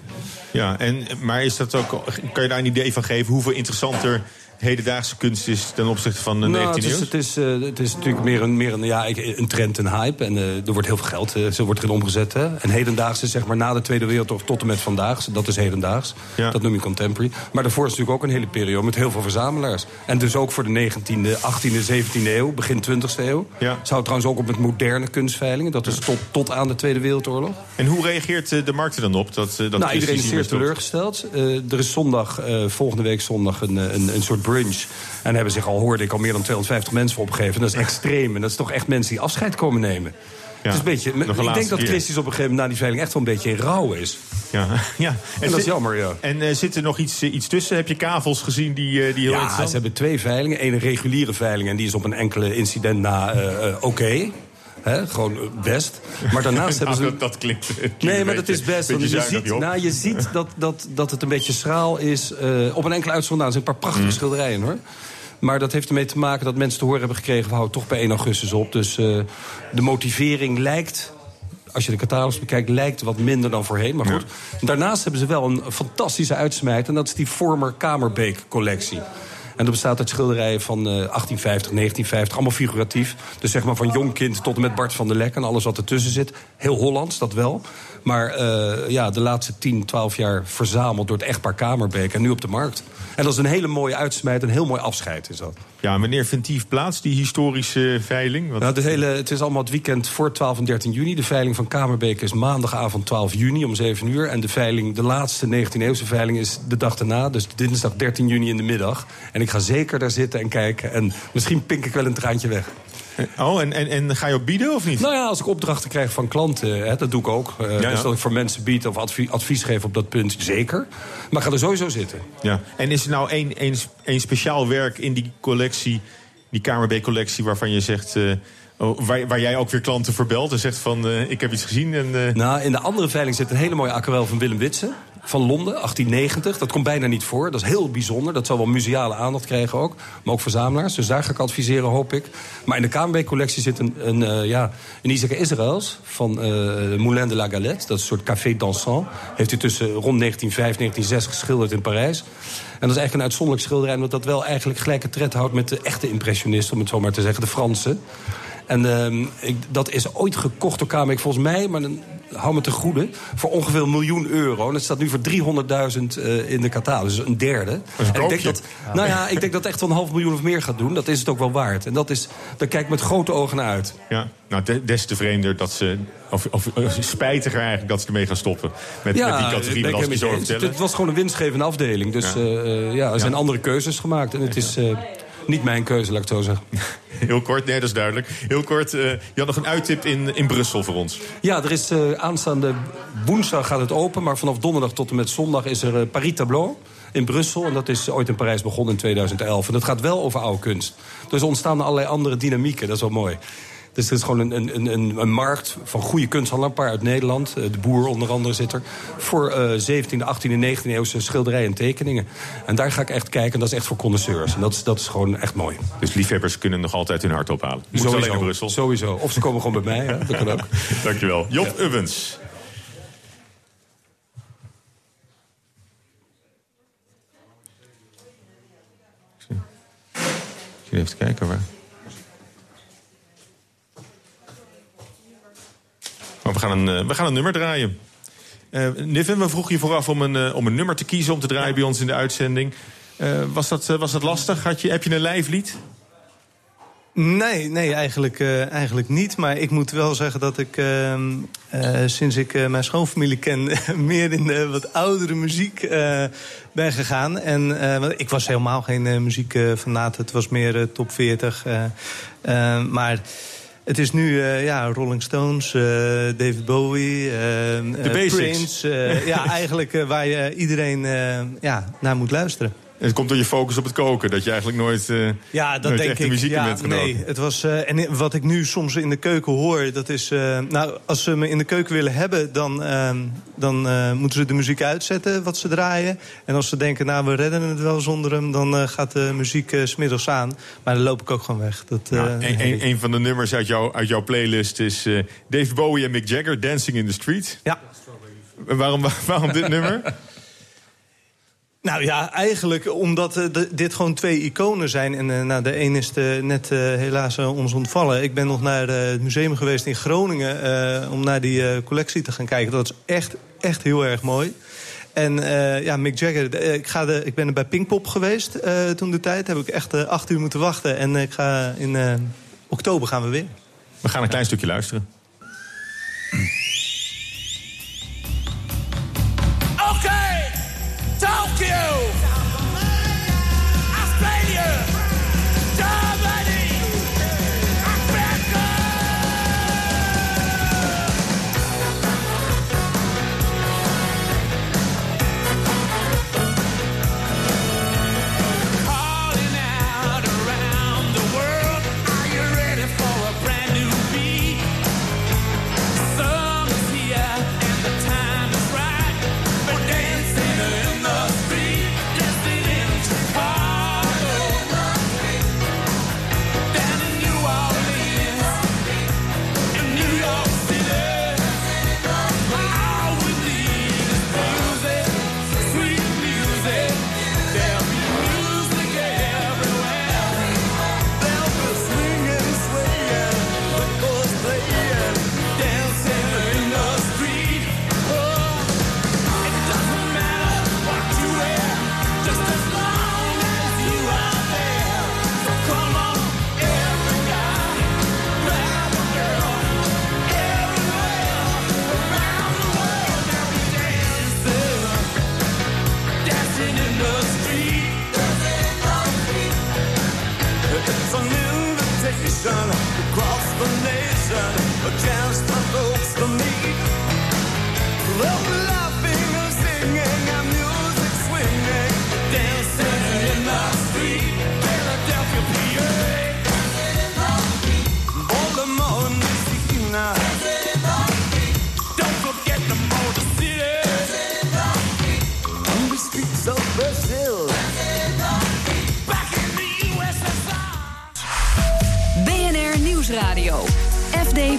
Speaker 3: Ja, en, maar is dat ook, kan je daar een idee van geven hoeveel interessanter hedendaagse kunst is ten opzichte van de
Speaker 9: Nou,
Speaker 3: 19e
Speaker 9: het, is,
Speaker 3: eeuw?
Speaker 9: het, is, eh, het is natuurlijk meer een, meer een, ja, een trend, een hype. En eh, er wordt heel veel geld eh, zo wordt erin omgezet. Hè. En hedendaags is zeg maar na de Tweede Wereldoorlog tot en met vandaag. Dat is hedendaags. Dat noem je contemporary. Maar daarvoor is natuurlijk ook een hele periode met heel veel verzamelaars. En dus ook voor de 19e, 18e, 17e eeuw, begin 20e eeuw. Zou trouwens ook op met moderne kunstveilingen. Dat is tot, tot aan de Tweede Wereldoorlog.
Speaker 3: En hoe reageert de markt er dan op? Dat, dat
Speaker 9: nou, iedereen is zeer teleurgesteld. Er is zondag, volgende week zondag, een, een, een soort brunch. En hebben zich al, hoorde ik, al meer dan 250 mensen voor opgegeven. Dat is extreem. En dat is toch echt mensen die afscheid komen nemen. het is een beetje, ik denk dat. Christus op een gegeven moment na die veiling echt wel een beetje in rouw is.
Speaker 3: Ja, *laughs* ja.
Speaker 9: En dat is jammer, ja.
Speaker 3: En eh, zit er nog iets, eh, iets tussen? Heb je kavels gezien die, eh, die heel
Speaker 9: Ja, ze hebben twee veilingen. Eén een reguliere veiling en die is op een enkele incident na eh, gewoon eh, best. Maar daarnaast *laughs* hebben ze...
Speaker 3: Nou, dat, dat klinkt... klinkt
Speaker 9: Nee, maar dat is best. Want je ziet,
Speaker 3: je
Speaker 9: nou, je *laughs* ziet dat, dat, dat het een beetje schraal is. eh, op een enkele uitzondering. Er zijn een paar prachtige
Speaker 3: Mm.
Speaker 9: schilderijen hoor. Maar dat heeft ermee te maken dat mensen te horen hebben gekregen... we houden toch bij 1 augustus op. Dus eh, de motivering lijkt... Als je de catalogus bekijkt, lijkt wat minder dan voorheen. Maar goed. Daarnaast hebben ze wel een fantastische uitsmijt. En dat is die Former Kamerbeek-collectie. En dat bestaat uit schilderijen van eh, 1850, 1950, allemaal figuratief. Dus zeg maar van jong kind tot en met Bart van der Lek en alles wat ertussen zit. Heel Hollands, dat wel. Maar eh, ja, de laatste 10, 12 jaar verzameld door het echtpaar Kamerbeek en nu op de markt. En dat is een hele mooie uitsmijt, een heel mooi afscheid is dat.
Speaker 3: Ja, wanneer vindt die plaats, die historische veiling?
Speaker 9: Nou, de hele, het is allemaal het weekend voor 12 en 13 juni. De veiling van Kamerbeek is maandagavond 12 juni om 7 uur. En de veiling, de laatste 19e-eeuwse veiling is de dag daarna. Dus dinsdag 13 juni in de middag. En ik ga zeker daar zitten en kijken. En misschien pink ik wel een traantje weg.
Speaker 3: Oh, en, en, en ga je ook bieden of niet?
Speaker 9: Nou ja, als ik opdrachten krijg van klanten, hè, dat doe ik ook. Eh,
Speaker 3: ja.
Speaker 9: Dus dat ik voor mensen bied of advie- advies geef op dat punt, zeker. Maar ga er sowieso zitten.
Speaker 3: Ja. En is er nou één, één, één speciaal werk in die collectie, die Kamerbeek-collectie, waarvan je zegt. eh, oh, waar, waar jij ook weer klanten voor belt en zegt van eh, ik heb iets gezien. En, eh,
Speaker 9: Nou, in de andere veiling zit een hele mooie aquarel van Willem Witsen. Van Londen, 1890. Dat komt bijna niet voor. Dat is heel bijzonder. Dat zal wel museale aandacht krijgen ook. Maar ook verzamelaars. Dus daar ga ik adviseren, hoop ik. Maar in de Kamerbeek-collectie zit een, een, eh, ja, een Isaac Israëls... van eh, Moulin de la Galette. Dat is een soort café dansant. Heeft hij tussen rond 1905 en 1906 geschilderd in Parijs. En dat is eigenlijk een uitzonderlijk schilderij... omdat dat wel eigenlijk gelijke tred houdt met de echte impressionisten... om het zo maar te zeggen, de Fransen. En ehm, ik, dat is ooit gekocht door Kamerbeek volgens mij... maar dan hou me te goede, voor ongeveer een miljoen euro. En het staat nu voor 300.000 eh, in de catalogus, dus een derde.
Speaker 3: een
Speaker 9: en ik denk dat, nou ja, ik denk dat echt wel een half miljoen of meer gaat doen. Dat is het ook wel waard. En dat is, daar kijk ik met grote ogen naar uit.
Speaker 3: ja, nou, de- des te vreemder dat ze. Of, of, of spijtiger eigenlijk dat ze ermee gaan stoppen. Met, met die categorie,
Speaker 9: ik
Speaker 3: zo.
Speaker 9: Het was gewoon een winstgevende afdeling. Dus
Speaker 3: Ja.
Speaker 9: ja, ja er zijn andere keuzes gemaakt. En het is eh, niet mijn keuze, laat ik het zo zeggen. *laughs*
Speaker 3: Heel kort, nee, dat is duidelijk. Heel kort, eh, je had nog een uittip in, in Brussel voor ons.
Speaker 9: Ja, er is eh, aanstaande woensdag gaat het open. Maar vanaf donderdag tot en met zondag is er eh, Paris Tableau in Brussel. En dat is ooit in Parijs begonnen in 2011. En dat gaat wel over oude kunst. Dus er ontstaan allerlei andere dynamieken. Dat is wel mooi. Dus het is gewoon een, een, een, een markt van goede kunsthandelaar. Een paar uit Nederland. Eh, De Boer onder andere zit er. Voor eh 17e, 18e, 19e eeuwse schilderijen en tekeningen. En daar ga ik echt kijken. En dat is echt voor connoisseurs. En dat is, dat is gewoon echt mooi.
Speaker 3: Dus liefhebbers kunnen nog altijd hun hart ophalen. Moet alleen naar Brussel.
Speaker 9: Sowieso. Of ze komen gewoon bij mij. Hè? Dat kan ook. *laughs*
Speaker 3: Dankjewel. Job Ubbens. Ik zit even kijken waar. Oh, we, gaan een, eh, we gaan een nummer draaien. Eh Niven, we vroegen je vooraf om een, eh, om een nummer te kiezen om te draaien bij ons in de uitzending. Was, dat, was dat lastig? Had je, heb je een lijflied?
Speaker 4: Nee, nee eigenlijk, uh, eigenlijk niet. Maar ik moet wel zeggen dat ik uh, uh, sinds ik mijn schoonfamilie ken... *laughs* meer in de wat oudere muziek ben gegaan. En ik was helemaal geen muziekfanaat. het was meer top 40. maar het is nu ja, Rolling Stones, David Bowie, Prince. ja, *laughs* eigenlijk waar je iedereen ja, naar moet luisteren.
Speaker 5: Het komt door je focus op het koken, dat je eigenlijk nooit, uh,
Speaker 4: ja, dat denk ik.
Speaker 5: muziek
Speaker 4: ja. Nee, het was, uh, en wat ik nu soms in de keuken hoor, dat is... Uh, nou, als ze me in de keuken willen hebben, dan, ehm, dan moeten ze de muziek uitzetten wat ze draaien. En als ze denken, nou, we redden het wel zonder hem... dan gaat de muziek smiddags aan. Maar dan loop ik ook gewoon weg. Dat,
Speaker 5: nou, een, van de nummers uit, jou, uit jouw playlist is Dave Bowie en Mick Jagger, Dancing in the Street.
Speaker 4: Ja.
Speaker 5: Waarom, *laughs* waarom dit nummer?
Speaker 4: Nou ja, eigenlijk omdat uh, dit gewoon twee iconen zijn. En uh, nou, de een is de, net helaas ons ontvallen. Ik ben nog naar het museum geweest in Groningen... om naar die collectie te gaan kijken. Dat is echt, echt heel erg mooi. En ja, Mick Jagger, ik, ga de, ik ben er bij Pinkpop geweest toen de tijd. Heb ik echt acht uur moeten wachten. En ik ga in oktober gaan we weer.
Speaker 5: We gaan een klein stukje luisteren.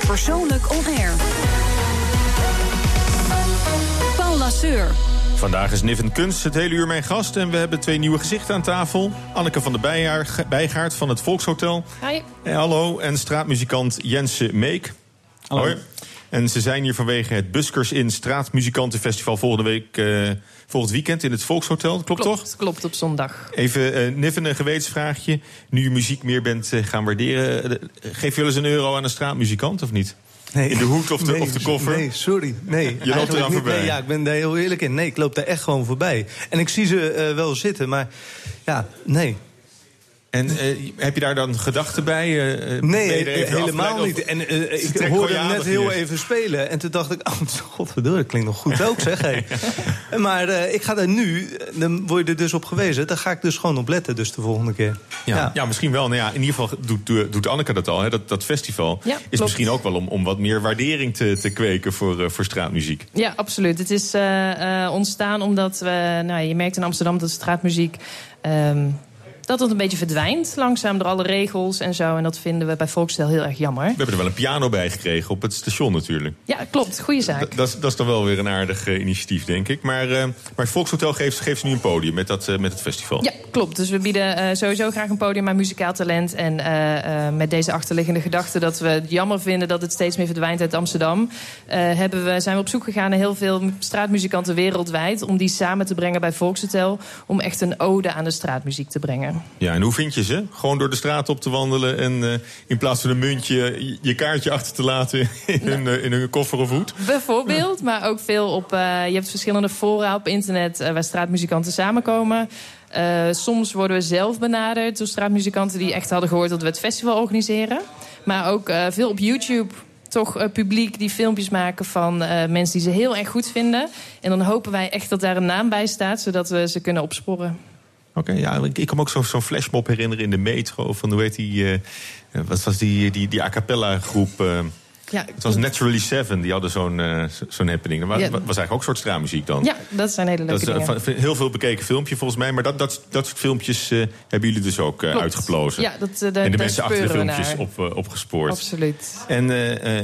Speaker 2: Persoonlijk On Air. Paul Lasseur.
Speaker 5: Vandaag is Niven Kunst het hele uur mijn gast. En we hebben twee nieuwe gezichten aan tafel. Anneke van der Bijgaard van het Volkshotel.
Speaker 10: Hi.
Speaker 5: En hallo. En straatmuzikant Jense Meek.
Speaker 10: Hallo. Hoi.
Speaker 5: En ze zijn hier vanwege het Buskers in Straatmuzikantenfestival volgende week... Uh, volgend weekend in het Volkshotel. Klopt,
Speaker 10: klopt
Speaker 5: toch?
Speaker 10: Klopt, op zondag.
Speaker 5: Even uh, Niven, een gewetensvraagje. Nu je muziek meer bent uh, gaan waarderen... geef je wel eens een euro aan een straatmuzikant of niet?
Speaker 4: Nee.
Speaker 5: In de hoed of de,
Speaker 4: nee,
Speaker 5: of de koffer?
Speaker 4: Nee, sorry. Nee,
Speaker 5: je loopt eraan voorbij.
Speaker 4: Nee, ja, ik ben daar heel eerlijk in. Nee, ik loop daar echt gewoon voorbij. En ik zie ze uh, wel zitten, maar ja, nee.
Speaker 5: En uh, heb je daar dan gedachten bij?
Speaker 4: Uh, nee, helemaal niet. En uh, ik hoorde hem net heel even spelen. En toen dacht ik, oh, godverdomme, dat klinkt nog goed ook, zeg. Hey. *laughs* maar ik ga daar nu, dan word je er dus op gewezen... daar ga ik dus gewoon op letten, dus de volgende keer.
Speaker 5: Ja, ja. ja misschien wel. Nou ja, in ieder geval doet, doet Anneke dat al. Hè? Dat, dat festival
Speaker 10: ja,
Speaker 5: is misschien ook wel om, om wat meer waardering te, te kweken voor, voor straatmuziek.
Speaker 10: Ja, absoluut. Het is ontstaan omdat we, nou, je merkt in Amsterdam dat straatmuziek... Um, dat het een beetje verdwijnt, langzaam door alle regels en zo. En dat vinden we bij Volkstel heel erg jammer. We
Speaker 5: hebben er wel een piano bij gekregen op het station natuurlijk.
Speaker 10: Ja, klopt. Goede zaak.
Speaker 5: Dat, dat is dan wel weer een aardig uh, initiatief, denk ik. Maar, uh, maar Volkshotel geeft, geeft ze nu een podium met, dat, uh, met het festival.
Speaker 10: Ja, klopt. Dus we bieden sowieso graag een podium aan muzikaal talent. En met deze achterliggende gedachte dat we het jammer vinden... dat het steeds meer verdwijnt uit Amsterdam... hebben we, zijn we op zoek gegaan naar heel veel straatmuzikanten wereldwijd... om die samen te brengen bij Volkshotel... om echt een ode aan de straatmuziek te brengen. Zijn.
Speaker 3: Ja, en hoe vind je ze? Gewoon door de straat op te wandelen en eh, in plaats van een muntje je- je kaartje achter te laten in, hun, eh, in hun koffer of hoed?
Speaker 10: Bijvoorbeeld, maar ook veel op. eh, je hebt verschillende fora op internet waar straatmuzikanten samenkomen. Soms worden we zelf benaderd door straatmuzikanten die echt hadden gehoord dat we het festival organiseren. Maar ook veel op YouTube. Toch publiek die filmpjes maken van mensen die ze heel erg goed vinden. En dan hopen wij echt dat daar een naam bij staat, zodat we ze kunnen opsporen.
Speaker 3: Oké, ja, ik, ik kan me ook zo- zo'n flashmob herinneren in de metro. Van hoe heet die, eh, eh, wat was die, die, die a cappella groep? eh,
Speaker 10: Ja,
Speaker 3: het was Naturally Seven, die hadden zo'n zo- zo'n happening. Dat wa-
Speaker 10: Ja.
Speaker 3: was eigenlijk ook een soort straatmuziek dan.
Speaker 10: ja, dat zijn hele
Speaker 3: Dat
Speaker 10: leuke
Speaker 3: is
Speaker 10: dingen.
Speaker 3: van- heel veel bekeken filmpje volgens mij. Maar dat, dat, dat soort filmpjes hebben jullie dus ook uitgeplozen.
Speaker 10: Ja, dat, daar-
Speaker 3: en de mensen achter de filmpjes op, opgespoord.
Speaker 10: Absoluut.
Speaker 3: En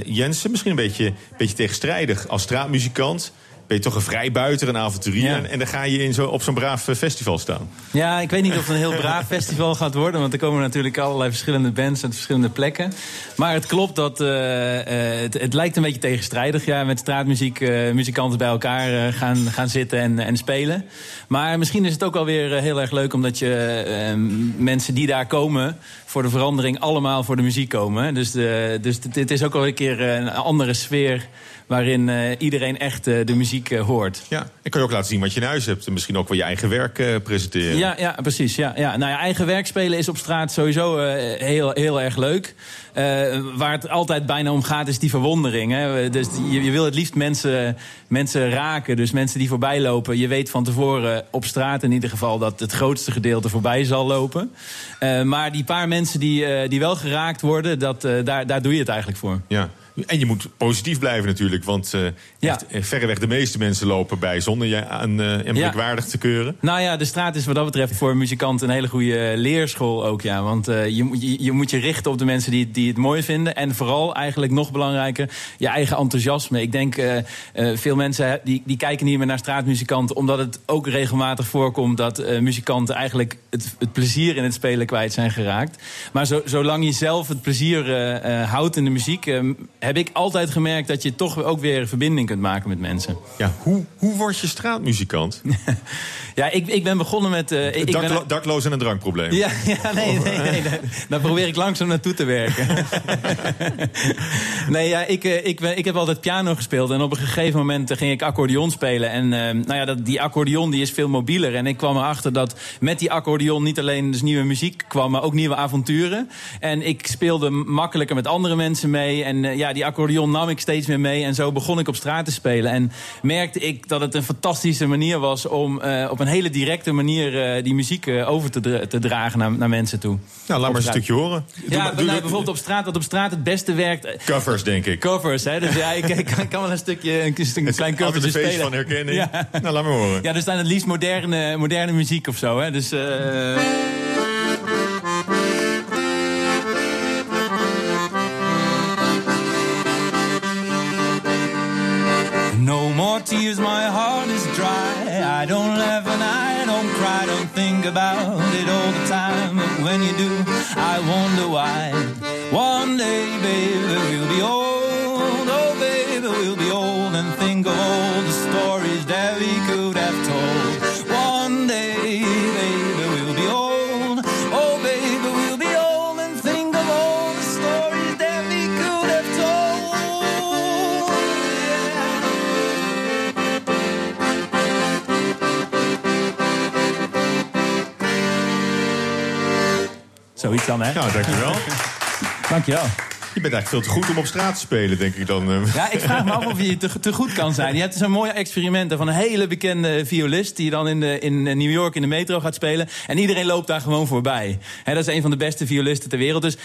Speaker 3: Jensen, misschien een beetje, beetje tegenstrijdig. Als straatmuzikant ben je toch een vrijbuiter, een avonturier.
Speaker 11: Ja.
Speaker 3: En, dan ga je in zo, op zo'n braaf eh, festival staan.
Speaker 11: Ja, ik weet niet of het een heel braaf *laughs* festival gaat worden. Want er komen natuurlijk allerlei verschillende bands uit verschillende plekken. Maar het klopt dat eh, eh, het, het lijkt een beetje tegenstrijdig. Ja, met straatmuziek, muzikanten bij elkaar gaan, gaan zitten en, en spelen. Maar misschien is het ook wel weer eh, heel erg leuk omdat je eh, mensen die daar komen voor de verandering allemaal voor de muziek komen. Dus, de, dus dit- is ook wel een keer een andere sfeer waarin eh, iedereen echt eh, de muziek eh, hoort.
Speaker 3: Ja, en kan je ook laten zien wat je in huis hebt. En misschien ook wel je eigen werk presenteren.
Speaker 11: Ja, ja precies. Ja, ja. Nou ja, eigen werk spelen is op straat sowieso heel, heel erg leuk. Waar het altijd bijna om gaat, is die verwondering. Hè. Dus je, je wil het liefst mensen, mensen raken. Dus mensen die voorbij lopen. Je weet van tevoren op straat in ieder geval dat het grootste gedeelte voorbij zal lopen. Maar die paar mensen die, die wel geraakt worden, dat, daar, daar doe je het eigenlijk voor.
Speaker 3: Ja. En je moet positief blijven natuurlijk. Want eh,
Speaker 11: Ja.
Speaker 3: eh, verreweg de meeste mensen lopen bij zonder je aan en merkwaardig te keuren.
Speaker 11: Nou ja, de straat is wat dat betreft voor muzikanten een hele goede leerschool ook. Ja. Want je, moet- je, je moet je richten op de mensen die, die het mooi vinden. En vooral eigenlijk nog belangrijker, je eigen enthousiasme. Ik denk, veel mensen die, die kijken niet meer naar straatmuzikanten... omdat het ook regelmatig voorkomt dat muzikanten eigenlijk het, het plezier in het spelen kwijt zijn geraakt. Maar zo, zolang je zelf het plezier houdt in de muziek... heb ik altijd gemerkt dat je toch ook weer verbinding kunt maken met mensen.
Speaker 3: Ja, hoe, hoe word je straatmuzikant? *laughs*
Speaker 11: Ja, ik, ik ben begonnen met... eh, ik, ben-
Speaker 3: dakloos en een drankprobleem.
Speaker 11: Ja, ja nee, nee, nee, nee. Daar probeer ik langzaam naartoe te werken. *laughs* nee, ja, ik, eh, ik, ben, ik heb altijd piano gespeeld. En op een gegeven moment eh, ging ik accordeon spelen. En nou ja, dat, die accordeon die is veel mobieler. En ik kwam erachter dat met die accordeon niet alleen dus nieuwe muziek kwam... maar ook nieuwe avonturen. En ik speelde makkelijker met andere mensen mee. En ja, die accordeon nam ik steeds meer mee. En zo begon ik op straat te spelen. En merkte ik dat het een fantastische manier was... om eh, op een hele directe manier eh, die muziek eh, over te, dra- te dragen naar, naar mensen toe.
Speaker 3: Nou, laat maar eens een stukje horen. Doe
Speaker 11: Ja,
Speaker 3: maar-
Speaker 11: nou, bijvoorbeeld op straat, wat op straat het beste werkt.
Speaker 3: Covers, denk ik.
Speaker 11: Covers, hè? Dus ja, ik, ik kan, kan wel een stukje, een, een klein covertje
Speaker 3: een feest
Speaker 11: spelen.
Speaker 3: van herkenning.
Speaker 11: Ja.
Speaker 3: Nou, laat maar horen.
Speaker 11: Ja, er staan het liefst moderne, moderne muziek of zo, hè? Dus.
Speaker 3: Dankjewel. Je bent eigenlijk veel te goed om op straat te spelen, denk ik dan. eh.
Speaker 11: Ja, ik vraag me af of je te, te goed kan zijn. Je hebt zo'n mooie experimenten van een hele bekende violist... die dan in, de, in New York in de metro gaat spelen. En iedereen loopt daar gewoon voorbij. Dat is een van de beste violisten ter wereld. Dus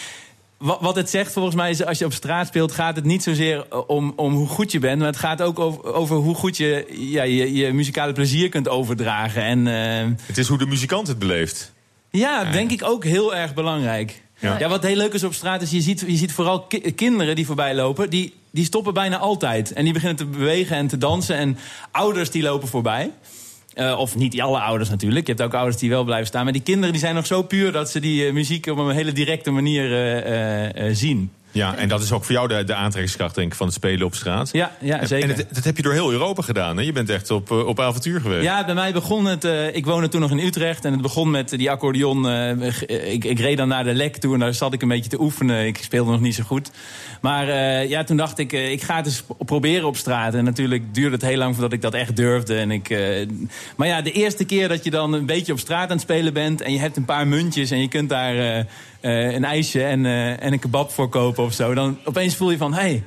Speaker 11: wat, het zegt volgens mij is... als je op straat speelt, gaat het niet zozeer eh, om, om hoe goed je bent... maar het gaat ook over, over hoe goed je, ja, je je muzikale plezier kunt overdragen. En, eh,
Speaker 3: Het is hoe de muzikant het beleeft.
Speaker 11: ja, denk ik ook heel erg belangrijk.
Speaker 3: Ja.
Speaker 11: Wat heel leuk is op straat is, je ziet, je ziet vooral ki- kinderen die voorbij lopen... Die, die stoppen bijna altijd. En die beginnen te bewegen en te dansen. En ouders die lopen voorbij. Eh, of niet alle ouders natuurlijk. Je hebt ook ouders die wel blijven staan. Maar die kinderen die zijn nog zo puur dat ze die eh, muziek op een hele directe manier eh, zien.
Speaker 3: Ja, en dat is ook voor jou de, de aantrekkingskracht denk ik, van het spelen op straat.
Speaker 11: Ja, ja zeker.
Speaker 3: En dat, dat heb je door heel Europa gedaan. Hè? Je bent echt op, eh, op avontuur geweest.
Speaker 11: Ja, bij mij begon het. eh, ik woonde toen nog in Utrecht en het begon met die accordeon. eh, ik, ik reed dan naar de lek toe en daar zat ik een beetje te oefenen. Ik speelde nog niet zo goed. Maar ja, toen dacht ik, ik ga het eens proberen op straat. En natuurlijk duurde het heel lang voordat ik dat echt durfde. En ik, maar ja, de eerste keer dat je dan een beetje op straat aan het spelen bent en je hebt een paar muntjes en je kunt daar eh, een ijsje en, eh, en een kebab voor kopen of zo, dan opeens voel je van, hé. Hey,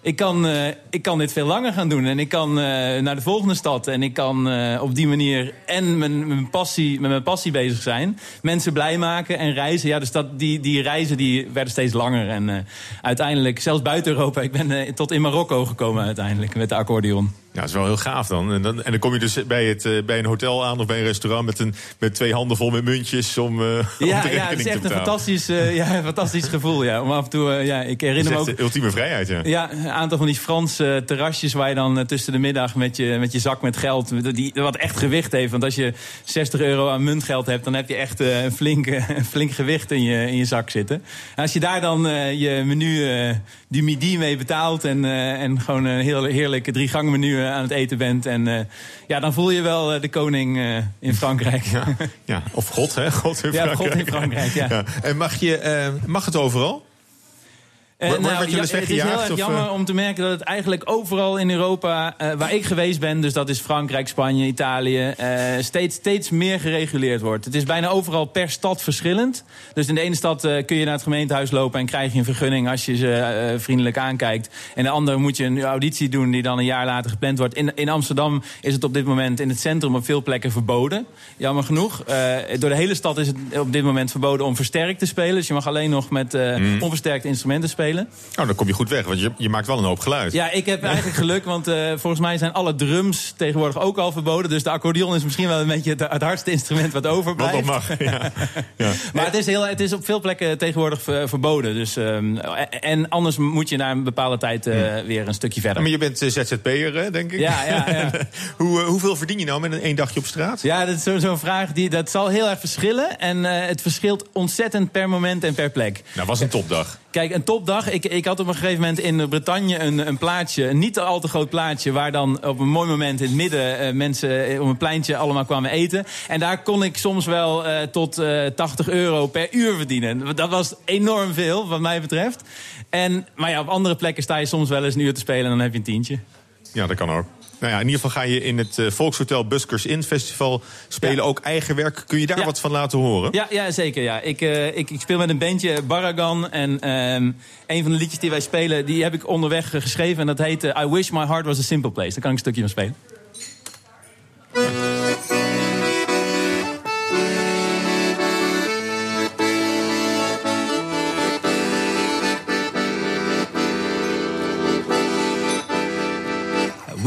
Speaker 11: ik kan, eh, ik kan dit veel langer gaan doen. En ik kan naar de volgende stad. En ik kan op die manier en mijn, mijn passie, met mijn passie bezig zijn. Mensen blij maken en reizen. Ja, dus dat, die, die reizen die werden steeds langer. En uiteindelijk, zelfs buiten Europa. Ik ben tot in Marokko gekomen uiteindelijk met de accordeon.
Speaker 3: Ja, dat is wel heel gaaf dan. En dan, en dan kom je dus bij, het, eh, bij een hotel aan of bij een restaurant met, een, met twee handen vol met muntjes om, *laughs* de
Speaker 11: Ja, ja, het is echt een fantastisch, eh, ja, fantastisch gevoel. Ja. Om af en toe, ja, ik herinner me ook...
Speaker 3: de ultieme vrijheid, ja.
Speaker 11: Ja, een aantal van die Franse terrasjes waar je dan tussen de middag met je, met je zak met geld, die, wat echt gewicht heeft. Want als je 60 euro aan muntgeld hebt, dan heb je echt een, flink, *laughs* een flink gewicht in je, in je zak zitten. En als je daar dan je menu du midi mee betaalt en, en gewoon een heel heerlijk drie gang menu aan het eten bent. En eh, ja, dan voel je wel eh, de koning eh, in Frankrijk. Ja,
Speaker 3: Ja, of God, hè? God in
Speaker 11: Ja,
Speaker 3: Frankrijk.
Speaker 11: God in Frankrijk, ja.
Speaker 3: En mag, je, eh, mag het overal?
Speaker 11: Eh,
Speaker 3: Word-
Speaker 11: nou, ja, het is heel erg jammer
Speaker 3: eh?
Speaker 11: om te merken dat het eigenlijk overal in Europa eh, waar ik geweest ben, dus dat is Frankrijk, Spanje, Italië, steeds, steeds meer gereguleerd wordt. Het is bijna overal per stad verschillend. Dus in de ene stad kun je naar het gemeentehuis lopen en krijg je een vergunning als je ze vriendelijk aankijkt. En de andere moet je een auditie doen die dan een jaar later gepland wordt. In, in Amsterdam is het op dit moment in het centrum op veel plekken verboden. Jammer genoeg. Door de hele stad is het op dit moment verboden om versterkt te spelen. Dus je mag alleen nog met
Speaker 3: Mm.
Speaker 11: onversterkte instrumenten spelen.
Speaker 3: Oh, dan kom je goed weg, want je, je maakt wel een hoop geluid.
Speaker 11: Ja, ik heb eigenlijk geluk, want eh, volgens mij zijn alle drums tegenwoordig ook al verboden. Dus de accordeon is misschien wel een beetje het, het hardste instrument wat
Speaker 3: Wat
Speaker 11: overblijft.
Speaker 3: nog mag. Ja. *laughs* Ja.
Speaker 11: Maar het is, heel, het is op veel plekken tegenwoordig ver- verboden. Dus, ehm, en anders moet je na een bepaalde tijd eh, weer een stukje verder.
Speaker 3: Maar je bent eh, ZZP'er, denk ik?
Speaker 11: Ja, ja, ja. *laughs*
Speaker 3: Hoe, eh, hoeveel verdien je nou met een één dagje op straat?
Speaker 11: Ja, dat is zo- zo'n vraag die dat zal heel erg verschillen. En eh, het verschilt ontzettend per moment en per plek.
Speaker 3: Nou, was een topdag.
Speaker 11: Kijk, een topdag. Ik, ik had op een gegeven moment in Bretagne een, een plaatje, een niet al te groot plaatje, waar dan op een mooi moment in het midden eh, mensen eh, op een pleintje allemaal kwamen eten. En daar kon ik soms wel eh, tot eh 80 euro per uur verdienen. Dat was enorm veel, wat mij betreft. En, maar ja, op andere plekken sta je soms wel eens een uur te spelen en dan heb je een tientje.
Speaker 3: Ja, dat kan ook. Nou ja, in ieder geval ga je in het eh, Volkshotel Buskers In Festival spelen. Ook eigen werk. Kun je daar
Speaker 11: Ja.
Speaker 3: wat van laten horen?
Speaker 11: Ja, ja zeker. Ja. Ik, eh, ik, ik speel met een bandje Baragan. En ehm, een van de liedjes die wij spelen, die heb ik onderweg geschreven. En dat heet eh, I Wish My Heart Was a Simple Place. Daar kan ik een stukje van spelen.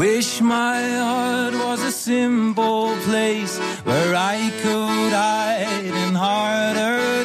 Speaker 12: Wish my heart was a simple place where I could hide in harder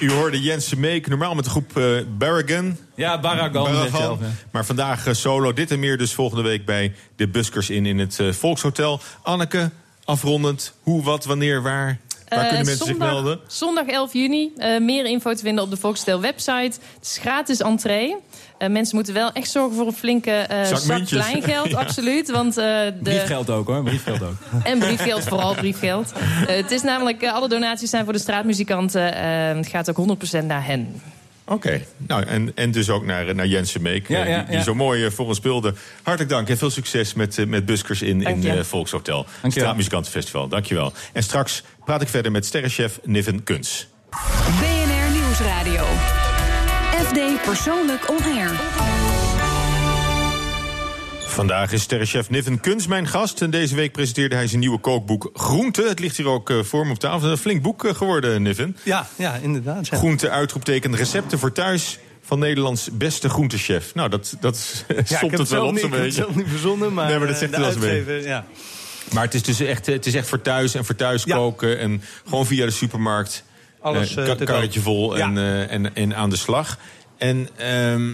Speaker 3: u hoorde Jensen Meek, normaal met de groep eh Barragan.
Speaker 11: Ja.
Speaker 3: Barragan.
Speaker 11: zelf, ja.
Speaker 3: Maar vandaag eh, solo. Dit en meer dus volgende week bij de Buskers in in het eh, Volkshotel. Anneke, afrondend. Hoe, wat, wanneer, waar? Waar kunnen mensen zich
Speaker 10: zondag,
Speaker 3: melden?
Speaker 10: Zondag 11 juni. Meer info te vinden op de Foxtel website. Het is gratis entree. Eh, mensen moeten wel echt zorgen voor een flinke eh
Speaker 13: Zak
Speaker 10: kleingeld,
Speaker 13: Ja. *laughs*
Speaker 10: absoluut. Want, eh, de...
Speaker 13: Briefgeld ook hoor, briefgeld ook. *laughs*
Speaker 10: En briefgeld, vooral briefgeld. Het is namelijk, alle donaties zijn voor de straatmuzikanten. Eh, het gaat ook 100% naar hen.
Speaker 3: Oké, nou, en, en dus ook naar, naar Jensen Meek,
Speaker 10: Ja, ja,
Speaker 3: die, die zo mooi voor ons speelde. Hartelijk dank en veel succes met, met Buskers in,
Speaker 10: Dank
Speaker 3: in Volkshotel.
Speaker 13: je.
Speaker 3: Straatmuzikantenfestival, dankjewel. En straks praat ik verder met sterrenchef Niven Kuns.
Speaker 2: BNR Nieuwsradio. FD Persoonlijk On Air.
Speaker 3: Vandaag is sterrenchef Niven Kuns mijn gast. En deze week presenteerde hij zijn nieuwe kookboek Groente. Het ligt hier ook eh, voor me op tafel. Een flink boek eh, geworden, Niven.
Speaker 4: Ja, ja inderdaad. Ja.
Speaker 3: Groente, uitroepteken, recepten voor thuis van Nederlands beste groentechef. Nou, dat, dat *laughs*
Speaker 4: Ja, heb
Speaker 3: het wel op zo'n
Speaker 4: ik heb het
Speaker 3: beetje.
Speaker 4: zelf niet verzonnen, maar,
Speaker 3: nee, maar dat
Speaker 4: eh,
Speaker 3: zegt
Speaker 4: de
Speaker 3: wel eens een beetje.
Speaker 4: uitgever, ja.
Speaker 3: Maar het is dus echt, het is echt voor thuis en voor thuis koken. En gewoon via de supermarkt.
Speaker 4: Alles,
Speaker 3: ka-
Speaker 4: te
Speaker 3: karretje vol
Speaker 4: Ja.
Speaker 3: en, eh, en, en aan de slag. En ehm,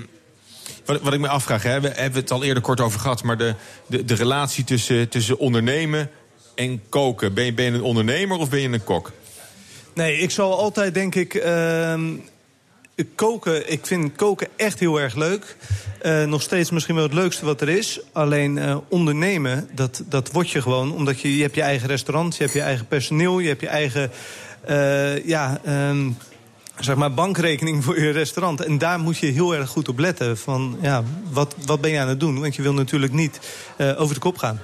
Speaker 3: wat, wat ik me afvraag, hè, we hebben het al eerder kort over gehad... maar de, de, de relatie tussen, tussen ondernemen en koken. Ben je, ben je een ondernemer of ben je een kok?
Speaker 4: Nee, ik zal altijd denk ik. ehm, koken, ik vind koken echt heel erg leuk. Eh, nog steeds misschien wel het leukste wat er is. Alleen eh, ondernemen, dat, dat word je gewoon. Omdat je, je hebt je eigen restaurant, je hebt je eigen personeel, je hebt je eigen. eh, ja, ehm, zeg maar bankrekening voor je restaurant. En daar moet je heel erg goed op letten. Van, ja, wat, wat ben je aan het doen? Want je wil natuurlijk niet eh, over de kop gaan.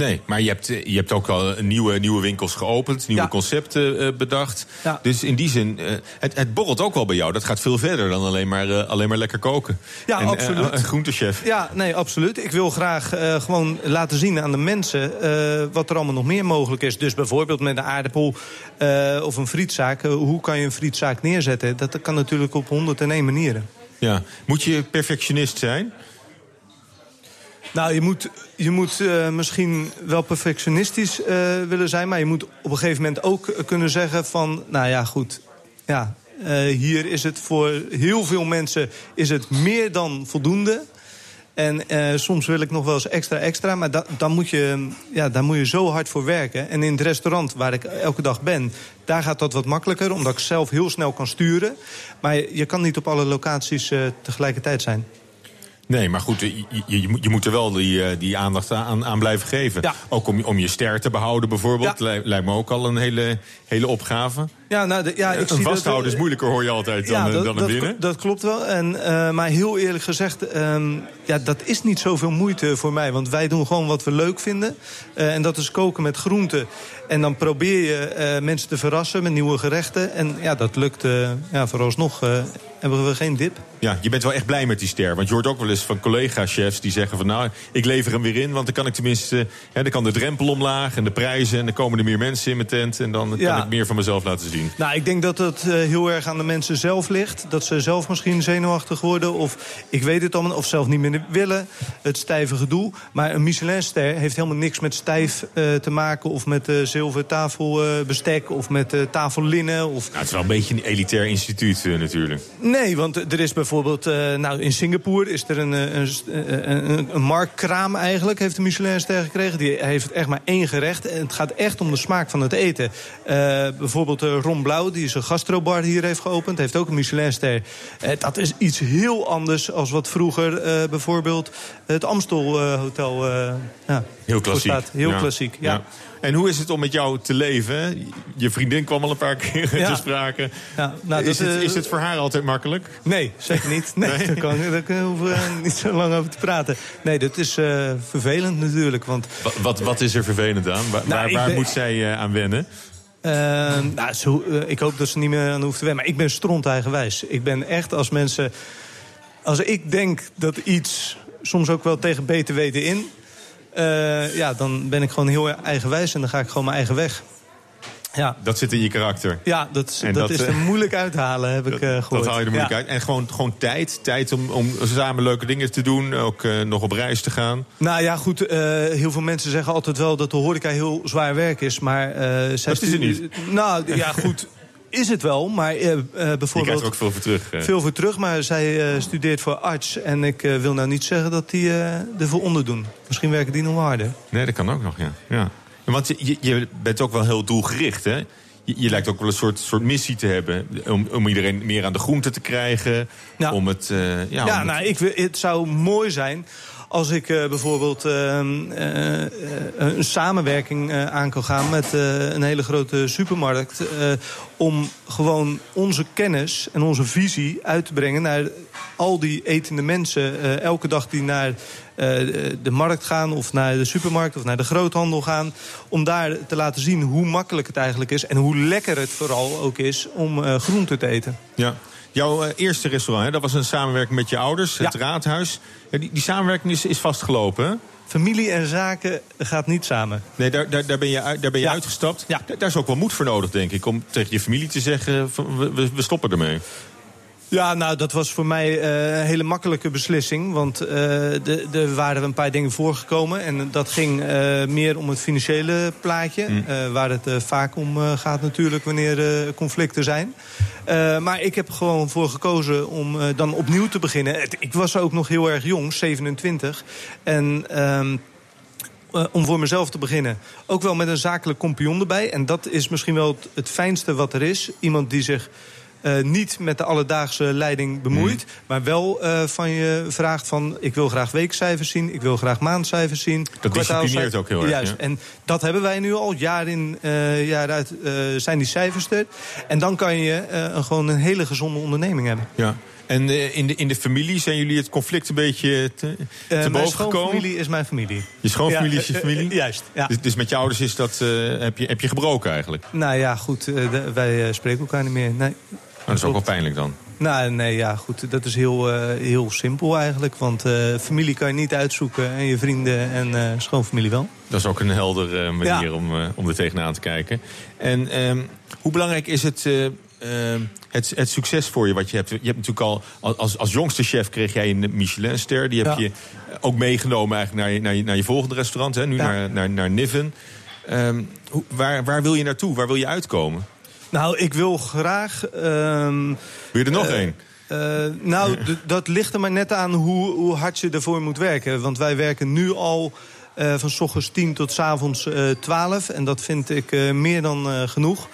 Speaker 3: Nee, maar je hebt, eh, je hebt ook al een nieuwe, nieuwe winkels geopend, nieuwe
Speaker 4: Ja.
Speaker 3: concepten eh, bedacht. Dus in die zin, eh, het, het borrelt ook wel bij jou. Dat gaat veel verder dan alleen maar, eh, alleen maar lekker koken.
Speaker 4: Ja,
Speaker 3: en, eh,
Speaker 4: absoluut.
Speaker 3: een groentechef.
Speaker 4: Ja, nee, absoluut. Ik wil graag eh, gewoon laten zien aan de mensen eh, wat er allemaal nog meer mogelijk is. Dus bijvoorbeeld met een aardappel eh, of een frietzaak. eh, hoe kan je een frietzaak neerzetten? Dat kan natuurlijk op 101 manieren.
Speaker 3: Ja. Moet je perfectionist zijn?
Speaker 4: Nou, je moet, je moet eh, misschien wel perfectionistisch eh, willen zijn... maar je moet op een gegeven moment ook eh, kunnen zeggen van... nou ja, goed, ja, hier is het voor heel veel mensen is het meer dan voldoende... En soms wil ik nog wel eens extra extra, maar da- dan moet je, ja, daar moet je zo hard voor werken. En in het restaurant waar ik elke dag ben, daar gaat dat wat makkelijker... omdat ik zelf heel snel kan sturen. Maar je, kan niet op alle locaties tegelijkertijd zijn.
Speaker 3: Nee, maar goed, je, je, je moet- er wel die, eh, die aandacht aan, aan blijven geven. Ook om, om je ster te behouden bijvoorbeeld. Lij- Lijkt me ook al een hele, hele opgave.
Speaker 4: Ja, nou, de- ja, ik
Speaker 3: een
Speaker 4: zie dat-
Speaker 3: vasthouden is moeilijker, hoor je altijd, dan, eh,
Speaker 4: dat,
Speaker 3: dan een winnen.
Speaker 4: dat klopt wel. En, eh, maar heel eerlijk gezegd, ehm, ja, dat is niet zoveel moeite voor mij. Want wij doen gewoon wat we leuk vinden. Eh, en dat is koken met groenten. En dan probeer je eh, mensen te verrassen met nieuwe gerechten. En ja, dat lukt uh, ja, vooralsnog. Uh, hebben we geen dip.
Speaker 3: Ja, je bent wel echt blij met die ster. Want je hoort ook wel eens van collega-chefs die zeggen van... nou, ik lever hem weer in, want dan kan ik tenminste... Hè, dan kan de drempel omlaag en de prijzen... en dan komen er meer mensen in mijn tent... en dan
Speaker 4: Ja.
Speaker 3: kan ik meer van mezelf laten zien.
Speaker 4: Nou, ik denk dat het heel erg aan de mensen zelf ligt. Dat ze zelf misschien zenuwachtig worden. Of ik weet het allemaal. Of zelf niet meer willen. Het stijve gedoe. Maar een Michelinster heeft helemaal niks met stijf te maken. Of met uh, zilver tafelbestek. of met tafellinnen. Of...
Speaker 3: Nou, het is wel een beetje een elitair instituut natuurlijk.
Speaker 4: Nee, want er is bijvoorbeeld... nou, in Singapore is er een, een, een, een marktkraam eigenlijk. Heeft een Michelinster gekregen. Die heeft echt maar één gerecht. En het gaat echt om de smaak van het eten. bijvoorbeeld Ron Blauw, die is een gastrobar hier heeft geopend. Heeft ook een Michelinster. Dat is iets heel anders als wat vroeger bijvoorbeeld het Amstel Hotel ja,
Speaker 3: Heel klassiek.
Speaker 4: Heel
Speaker 3: ja.
Speaker 4: klassiek, ja. ja.
Speaker 3: En hoe is het om met jou te leven? Je vriendin kwam al een paar keer ja. te sprake.
Speaker 4: Ja, nou,
Speaker 3: is,
Speaker 4: dat,
Speaker 3: het, is het voor haar altijd makkelijk?
Speaker 4: Nee, zeker niet. Nee, nee? daar, kan, daar hoeven we *laughs* niet zo lang over te praten. Nee, dat is vervelend natuurlijk. Want...
Speaker 3: Wat, wat, wat, is er vervelend aan? Waar, nou, waar ben... moet zij aan wennen?
Speaker 4: Uh, nou, zo, uh, ik hoop dat ze niet meer aan hoeft te wennen. Maar ik ben stront eigenwijs. Ik ben echt als mensen... Als ik denk dat iets soms ook wel tegen beter weten in... Uh, ja, dan ben ik gewoon heel eigenwijs en dan ga ik gewoon mijn eigen weg. Ja.
Speaker 3: Dat zit in je karakter.
Speaker 4: Ja, dat, dat, dat, is er moeilijk uithalen, heb
Speaker 3: dat,
Speaker 4: ik uh, gehoord.
Speaker 3: Dat haal je er moeilijk
Speaker 4: ja.
Speaker 3: uit. En gewoon, gewoon tijd. Tijd om, om samen leuke dingen te doen. Ook uh, nog op reis te gaan.
Speaker 4: Nou ja, goed. Uh, heel veel mensen zeggen altijd wel dat de horeca heel zwaar werk is. Maar zij
Speaker 3: dat is het niet.
Speaker 4: Nou ja, goed. Is het wel, maar uh, uh, bijvoorbeeld... Je
Speaker 3: krijgt er ook veel voor terug. Uh.
Speaker 4: Veel voor terug, maar zij uh, studeert voor arts. En ik wil nou niet zeggen dat die ervoor onderdoen. Misschien werken die nog harder.
Speaker 3: Nee, dat kan ook nog, ja. ja. Want je, je bent ook wel heel doelgericht, hè? Je, je, lijkt ook wel een soort, soort missie te hebben. Om, om iedereen meer aan de groente te krijgen. Om het, eh, ja,
Speaker 4: Ja,
Speaker 3: om
Speaker 4: nou,
Speaker 3: het-
Speaker 4: ik, het zou mooi zijn als ik eh, bijvoorbeeld ehm, eh, eh, een samenwerking aan kan gaan met een hele grote supermarkt. om gewoon onze kennis en onze visie uit te brengen naar al die etende mensen. elke dag die naar de markt gaan of naar de supermarkt of naar de groothandel gaan. Om daar te laten zien hoe makkelijk het eigenlijk is. En hoe lekker het vooral ook is om groente te eten.
Speaker 3: Ja. Jouw eh, eerste restaurant, hè, dat was een samenwerking met je ouders, het Raadhuis. Ja, die, die samenwerking is, is vastgelopen, hè?
Speaker 4: Familie en zaken gaat niet samen.
Speaker 3: Nee, daar, daar, daar ben je, daar ben je uitgestapt. Daar, daar is ook wel moed voor nodig, denk ik. Om tegen je familie te zeggen, we- we stoppen ermee.
Speaker 4: Ja, nou, dat was voor mij eh, een hele makkelijke beslissing. Want eh, er waren een paar dingen voorgekomen. En dat ging eh, meer om het financiële plaatje. eh, waar het vaak om gaat natuurlijk wanneer er conflicten zijn. Maar ik heb gewoon voor gekozen om dan opnieuw te beginnen. Het- ik was ook nog heel erg jong, 27. En... ehm, eh, om voor mezelf te beginnen. Ook wel met een zakelijk compagnon erbij. En dat is misschien wel het, het fijnste wat er is. Iemand die zich eh, niet met de alledaagse leiding bemoeit. Maar wel eh, van je vraagt van... ik wil graag weekcijfers zien, ik wil graag maandcijfers zien. kwartaalcijfers.
Speaker 3: disciplineert ook heel erg,
Speaker 4: Juist.
Speaker 3: ja.
Speaker 4: En dat hebben wij nu al. Jaar in, eh, jaar uit zijn die cijfers er. En dan kan je een- gewoon een hele gezonde onderneming hebben.
Speaker 3: Ja. En in, de, in de familie zijn jullie het conflict een beetje te, te
Speaker 4: mijn
Speaker 3: boven gekomen?
Speaker 4: schoonfamilie is mijn familie.
Speaker 3: Je schoonfamilie
Speaker 4: Ja,
Speaker 3: is je familie?
Speaker 4: juist, ja.
Speaker 3: Dus, dus met je ouders is dat, heb, je, heb je gebroken eigenlijk?
Speaker 4: Nou ja, goed, de- wij spreken elkaar niet meer. Nee.
Speaker 3: Dat is ook wel pijnlijk dan.
Speaker 4: Nou, nee, ja, goed. Dat is heel, eh, heel simpel eigenlijk. Want eh, familie kan je niet uitzoeken en je vrienden en eh, schoonfamilie wel.
Speaker 3: Dat is ook een helder eh, manier
Speaker 4: Ja.
Speaker 3: om, om er tegenaan te kijken. En ehm, hoe belangrijk is het, eh, ehm, het, het succes voor je wat je hebt? Je hebt natuurlijk al, als, als jongste chef kreeg jij een Michelinster. Die heb
Speaker 4: Ja.
Speaker 3: je ook meegenomen eigenlijk naar je, naar je, naar je volgende restaurant. Hè? Nu
Speaker 4: Ja.
Speaker 3: naar, naar, naar Niven. Ehm, hoe, waar, waar wil je naartoe? Waar wil je uitkomen?
Speaker 4: Nou, ik wil graag... ehm,
Speaker 3: Wil je er nog
Speaker 4: eh,
Speaker 3: één?
Speaker 4: eh, nou, dat ligt er maar net aan hoe, hoe hard je ervoor moet werken. Want wij werken nu al eh, van s ochtends 10 tot s avonds 12. En dat vind ik meer dan genoeg.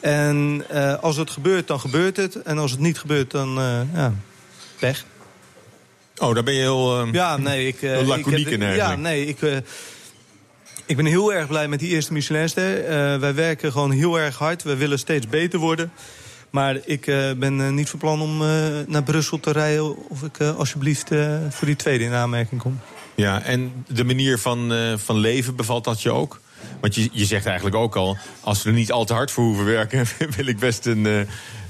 Speaker 4: En als het gebeurt, dan gebeurt het. En als het niet gebeurt, dan ja, pech.
Speaker 3: Oh, daar ben je heel,
Speaker 4: Ja, nee, ik...
Speaker 3: laconiek in eigenlijk.
Speaker 4: Ja, nee, ik... ik ben heel erg blij met die eerste Michelinster. Eh wij werken gewoon heel erg hard. We willen steeds beter worden. Maar ik eh, ben eh, niet van plan om naar Brussel te rijden... of ik alsjeblieft voor die tweede in aanmerking kom.
Speaker 3: Ja, en de manier van, van leven bevalt dat je ook? Want je, je zegt eigenlijk ook al, als we er niet al te hard voor hoeven werken, *laughs* wil ik best een.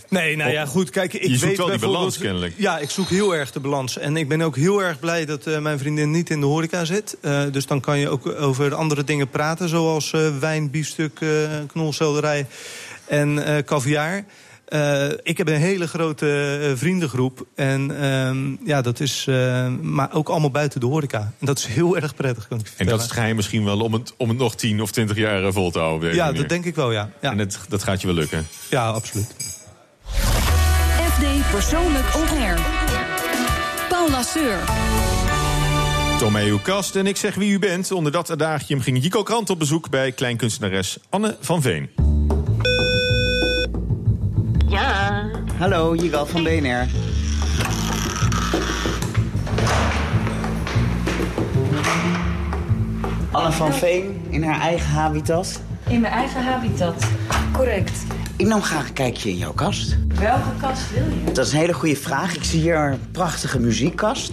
Speaker 4: Nee, nou ja, goed. Kijk, ik
Speaker 3: Je zoekt
Speaker 4: weet
Speaker 3: wel die balans kennelijk.
Speaker 4: Ja, ik zoek heel erg de balans. En ik ben ook heel erg blij dat eh, mijn vriendin niet in de horeca zit. Eh, dus dan kan je ook over andere dingen praten. Zoals eh, wijn, biefstuk, knolselderij en caviar. Ik heb een hele grote vriendengroep. En ehm, ja, dat is maar ook allemaal buiten de horeca. En dat is heel erg prettig, kan ik je
Speaker 3: en dat is het geheim misschien wel om het, om het nog 10 of 20 jaar vol te houden.
Speaker 4: Ja,
Speaker 3: manier.
Speaker 4: dat denk ik wel, ja. ja.
Speaker 3: En dat, dat gaat je wel lukken.
Speaker 4: Ja, absoluut.
Speaker 2: FD Persoonlijk On Air. Paul Lasseur.
Speaker 3: Tomeu Kast en ik zeg wie u bent. Onder dat adagium ging Jico Krant op bezoek bij kleinkunstenares Anne van Veen.
Speaker 14: Ja. Hallo, Jigal van BNR. Anne van Veen in haar eigen habitat.
Speaker 15: In mijn eigen habitat. Correct.
Speaker 14: Ik nam graag een kijkje in jouw kast.
Speaker 15: Welke kast wil je?
Speaker 14: Dat is een hele goede vraag. Ik zie hier een prachtige muziekkast.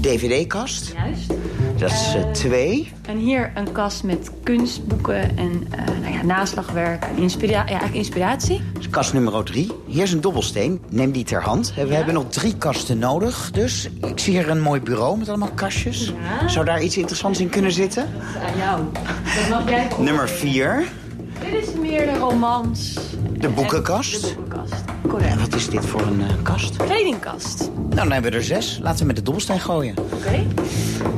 Speaker 14: DVD-kast.
Speaker 15: Juist.
Speaker 14: Dat is eh, twee.
Speaker 15: En hier een kast met kunstboeken en eh, nou ja, naslagwerk en inspira ja, eigenlijk inspiratie.
Speaker 14: Kast nummer drie. Hier is een dobbelsteen. Neem die ter hand. We hebben nog drie kasten nodig. Dus ik zie hier een mooi bureau met allemaal kastjes.
Speaker 15: Ja.
Speaker 14: Zou daar iets interessants in kunnen zitten?
Speaker 15: Aan jou. Dat mag jij *laughs*
Speaker 14: Nummer vier.
Speaker 15: Dit is meer de romans.
Speaker 14: De boekenkast.
Speaker 15: De boekenkast.
Speaker 14: En wat is dit voor een eh, kast?
Speaker 15: Kledingkast.
Speaker 14: Nou, dan hebben we er zes. Laten we met de dobbelsteen gooien.
Speaker 15: Oké.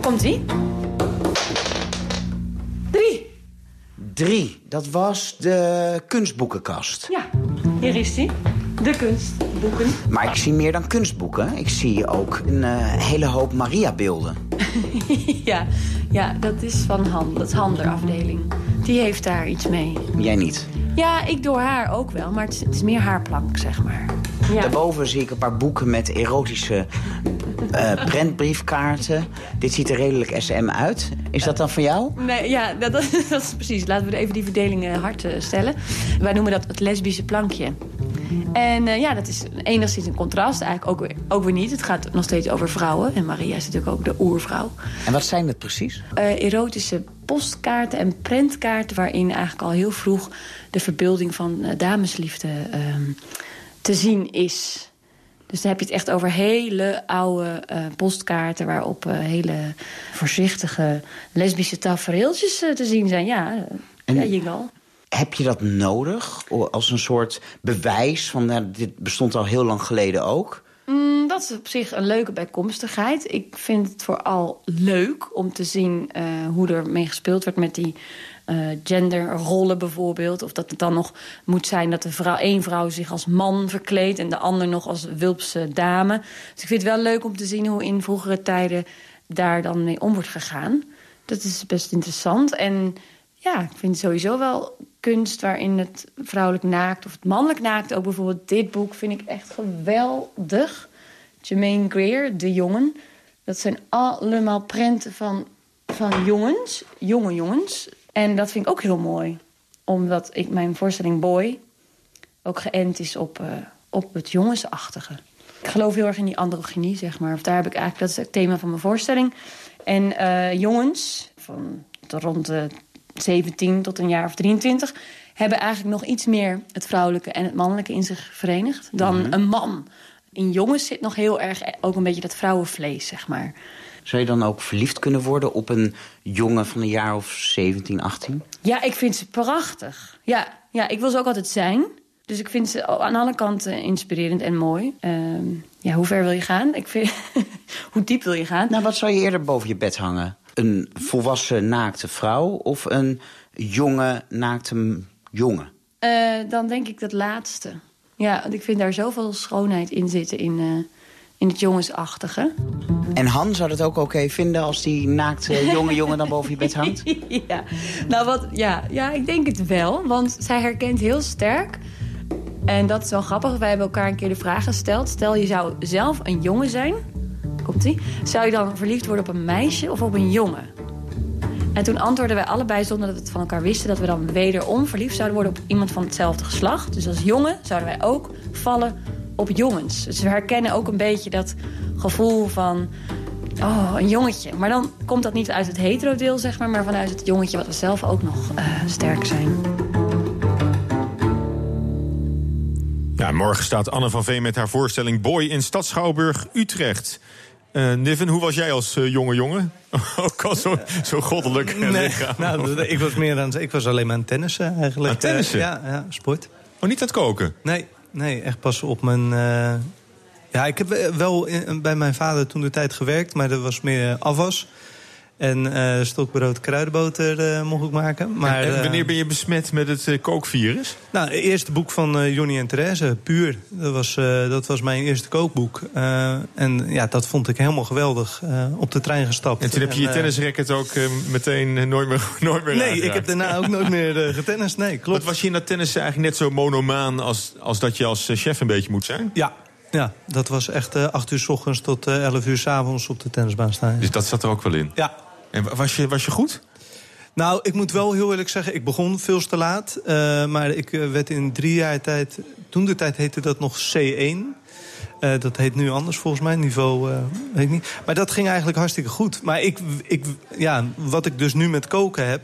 Speaker 15: Komt-ie? Drie.
Speaker 14: Drie. Dat was de kunstboekenkast.
Speaker 15: Ja, hier is die. De kunstboeken.
Speaker 14: Maar ik zie meer dan kunstboeken. Ik zie ook een eh, hele hoop Maria-beelden. *laughs*
Speaker 15: ja, ja, dat is van Han, dat is Handerafdeling. Die heeft daar iets mee.
Speaker 14: Jij niet.
Speaker 15: Ja, ik door haar ook wel, maar het is, het is meer haar plank, zeg maar. Ja.
Speaker 14: Daarboven zie ik een paar boeken met erotische eh, prentbriefkaarten. Dit ziet er redelijk SM uit. Is dat dan van jou?
Speaker 15: Nee, ja, dat, dat, *laughs* dat is precies. Laten we even die verdeling hard eh, stellen. Wij noemen dat het lesbische plankje. En eh, ja, dat is enigszins een contrast. Eigenlijk ook, weer- ook weer niet. Het gaat nog steeds over vrouwen. En Maria is natuurlijk ook de oervrouw.
Speaker 14: En wat zijn het precies?
Speaker 15: Eh, erotische postkaarten en prentkaarten... waarin eigenlijk al heel vroeg de verbeelding van eh, damesliefde ehm, te zien is. Dus dan heb je het echt over hele oude postkaarten... waarop hele voorzichtige lesbische tafereeltjes te zien zijn. Ja,
Speaker 14: En-
Speaker 15: ja.
Speaker 14: Heb je dat nodig als een soort bewijs van nou, dit bestond al heel lang geleden ook?
Speaker 15: Mm, dat is op zich een leuke bijkomstigheid. Ik vind het vooral leuk om te zien eh, hoe er mee gespeeld wordt met die eh, genderrollen bijvoorbeeld. Of dat het dan nog moet zijn dat de vrouw, één vrouw zich als man verkleedt... en de ander nog als wulpse dame. Dus ik vind het wel leuk om te zien hoe in vroegere tijden daar dan mee om wordt gegaan. Dat is best interessant. En ja, ik vind sowieso wel kunst waarin het vrouwelijk naakt of het mannelijk naakt. Ook bijvoorbeeld dit boek vind ik echt geweldig. Jermaine Greer, De Jongen. Dat zijn allemaal prenten van, van jongens, jonge jongens. En dat vind ik ook heel mooi. Omdat ik mijn voorstelling Boy ook geënt is op, eh, op het jongensachtige. Ik geloof heel erg in die androgynie, zeg maar. Of daar heb ik eigenlijk, dat is het thema van mijn voorstelling. En eh, jongens, van rond de 17 tot een jaar of 23... hebben eigenlijk nog iets meer het vrouwelijke en het mannelijke in zich verenigd... dan een man. In jongens zit nog heel erg ook een beetje dat vrouwenvlees, zeg maar.
Speaker 14: Zou je dan ook verliefd kunnen worden op een jongen van een jaar of 17, 18?
Speaker 15: Ja, ik vind ze prachtig. Ja, ja, ik wil ze ook altijd zijn. Dus ik vind ze aan alle kanten inspirerend en mooi. Ehm, ja, hoe ver wil je gaan? Ik vind, *laughs* hoe diep wil je gaan?
Speaker 14: Nou, wat zou je eerder boven je bed hangen? Een volwassen naakte vrouw of een jonge naakte jongen?
Speaker 15: Eh, dan denk ik dat laatste. Ja, want ik vind daar zoveel schoonheid in zitten in, eh, in het jongensachtige.
Speaker 14: En Han zou dat ook oké vinden als die naakte jonge jongen dan boven je bed hangt? *laughs*
Speaker 15: ja, nou wat, ja, ja, ik denk het wel. Want zij herkent heel sterk. En dat is wel grappig. Wij hebben elkaar een keer de vraag gesteld. Stel, je zou zelf een jongen zijn. Komt-ie? Zou je dan verliefd worden op een meisje of op een jongen? En toen antwoordden wij allebei zonder dat we het van elkaar wisten... dat we dan wederom verliefd zouden worden op iemand van hetzelfde geslacht. Dus als jongen zouden wij ook vallen op jongens. Dus we herkennen ook een beetje dat gevoel van... Oh, een jongetje. Maar dan komt dat niet uit het hetero-deel, zeg maar... maar vanuit het jongetje wat we zelf ook nog eh, sterk zijn.
Speaker 3: Ja, morgen staat Anne van Veen met haar voorstelling Boy in Stad Schouwburg, Utrecht. Eh Niven, hoe was jij als eh, jonge jongen? *laughs* Ook al zo, zo goddelijk
Speaker 4: Nee,
Speaker 3: lichaam. *laughs*
Speaker 4: nou, ik was meer aan ik was alleen maar aan tennissen eigenlijk.
Speaker 3: Aan tennissen?
Speaker 4: Eh, ja, ja, sport.
Speaker 3: Oh, niet aan het koken?
Speaker 4: Nee, nee, echt pas op mijn. ja, ik heb wel bij mijn vader toen de tijd gewerkt, maar dat was meer afwas. En eh, stokbrood kruidenboter eh, mocht ik maken. Maar,
Speaker 3: en
Speaker 4: eh,
Speaker 3: wanneer ben je besmet met het kookvirus?
Speaker 4: Nou, het eerste boek van Johnny en Therese, Puur. Dat was, dat was mijn eerste kookboek. En ja, dat vond ik helemaal geweldig. op de trein gestapt.
Speaker 3: En toen heb je je tennisracket ook meteen nooit meer, *laughs* nooit meer
Speaker 4: Nee, ik heb daarna ook nooit meer getennist. Nee, klopt.
Speaker 3: Wat was je in dat tennis eigenlijk net zo monomaan als, als dat je als chef een beetje moet zijn?
Speaker 4: Ja, ja dat was echt eh 8 uur s ochtends tot eh 11 uur s avonds op de tennisbaan staan.
Speaker 3: Dus dat zat er ook wel in?
Speaker 4: Ja.
Speaker 3: En wa- was je, was je goed?
Speaker 4: Nou, ik moet wel heel eerlijk zeggen, ik begon veel te laat. eh, maar ik eh, werd in drie jaar tijd... Toen de tijd heette dat nog C1. Eh, dat heet nu anders volgens mij, niveau weet ik niet. Maar dat ging eigenlijk hartstikke goed. Maar ik, ik, ja, wat ik dus nu met koken heb...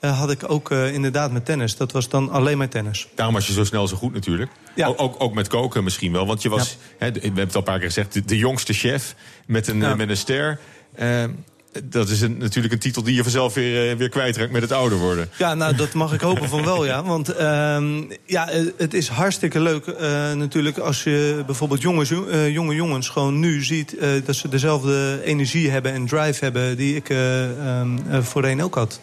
Speaker 4: had ik ook inderdaad met tennis. Dat was dan alleen maar tennis.
Speaker 3: Daarom was je zo snel zo goed natuurlijk.
Speaker 4: Ja.
Speaker 3: Ook, ook, ook met koken misschien wel. Want je was, hè, we hebben het al een paar keer gezegd... de, de jongste chef met een,
Speaker 4: Ja.
Speaker 3: met een ster. Dat is een, natuurlijk een titel die je vanzelf weer, eh, weer kwijtraakt met het ouder worden.
Speaker 4: Ja, nou, dat mag ik hopen van wel, ja. Want ehm, ja, eh, het is hartstikke leuk eh, natuurlijk als je bijvoorbeeld jongens, jonge jongens gewoon nu ziet... dat ze dezelfde energie hebben en drive hebben die ik eh, ehm, eh, voorheen ook had.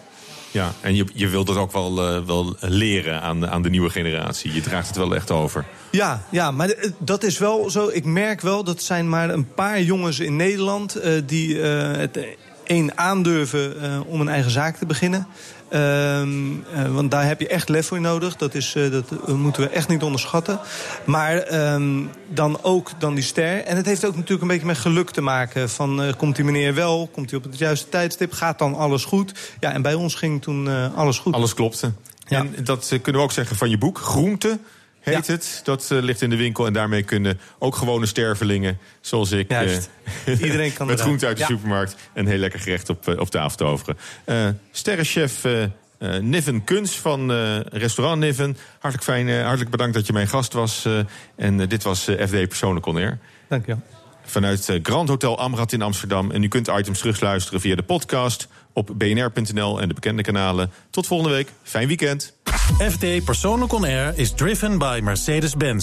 Speaker 3: Ja, en je, je wilt dat ook wel, wel leren aan, de- aan de nieuwe generatie. Je draagt het wel echt over.
Speaker 4: Ja, ja, maar dat is wel zo. Ik merk wel, dat zijn maar een paar jongens in Nederland... die het één aandurven eh, om een eigen zaak te beginnen. Ehm, eh, want daar heb je echt lef voor nodig. Dat, is, eh, dat moeten we echt niet onderschatten. Maar ehm, dan ook dan die ster. En het heeft ook natuurlijk een beetje met geluk te maken. Van, komt die meneer wel? Komt hij op het juiste tijdstip? Gaat dan alles goed? Ja, en bij ons ging toen alles goed.
Speaker 3: Alles klopte. En dat kunnen we ook zeggen van je boek. Groente heet het. Dat eh, ligt in de winkel. En daarmee kunnen ook gewone stervelingen, zoals ik... eh,
Speaker 4: Juist. Iedereen kan *laughs*
Speaker 3: met groente uit de
Speaker 4: Ja.
Speaker 3: supermarkt een heel lekker gerecht op, eh, op tafel toveren. Eh sterrenchef eh, eh, Niven Kuns van eh, restaurant Niven. Hartelijk, fijn, eh, hartelijk bedankt dat je mijn gast was. eh, en eh, dit was eh, FD Persoonlijk On Air.
Speaker 4: Dank je wel.
Speaker 3: Vanuit eh, Grand Hotel Amrad in Amsterdam. En u kunt items terugluisteren via de podcast op bnr.nl en de bekende kanalen. Tot volgende week. Fijn weekend.
Speaker 1: FD Persoonlijk On Air is driven by Mercedes-Benz.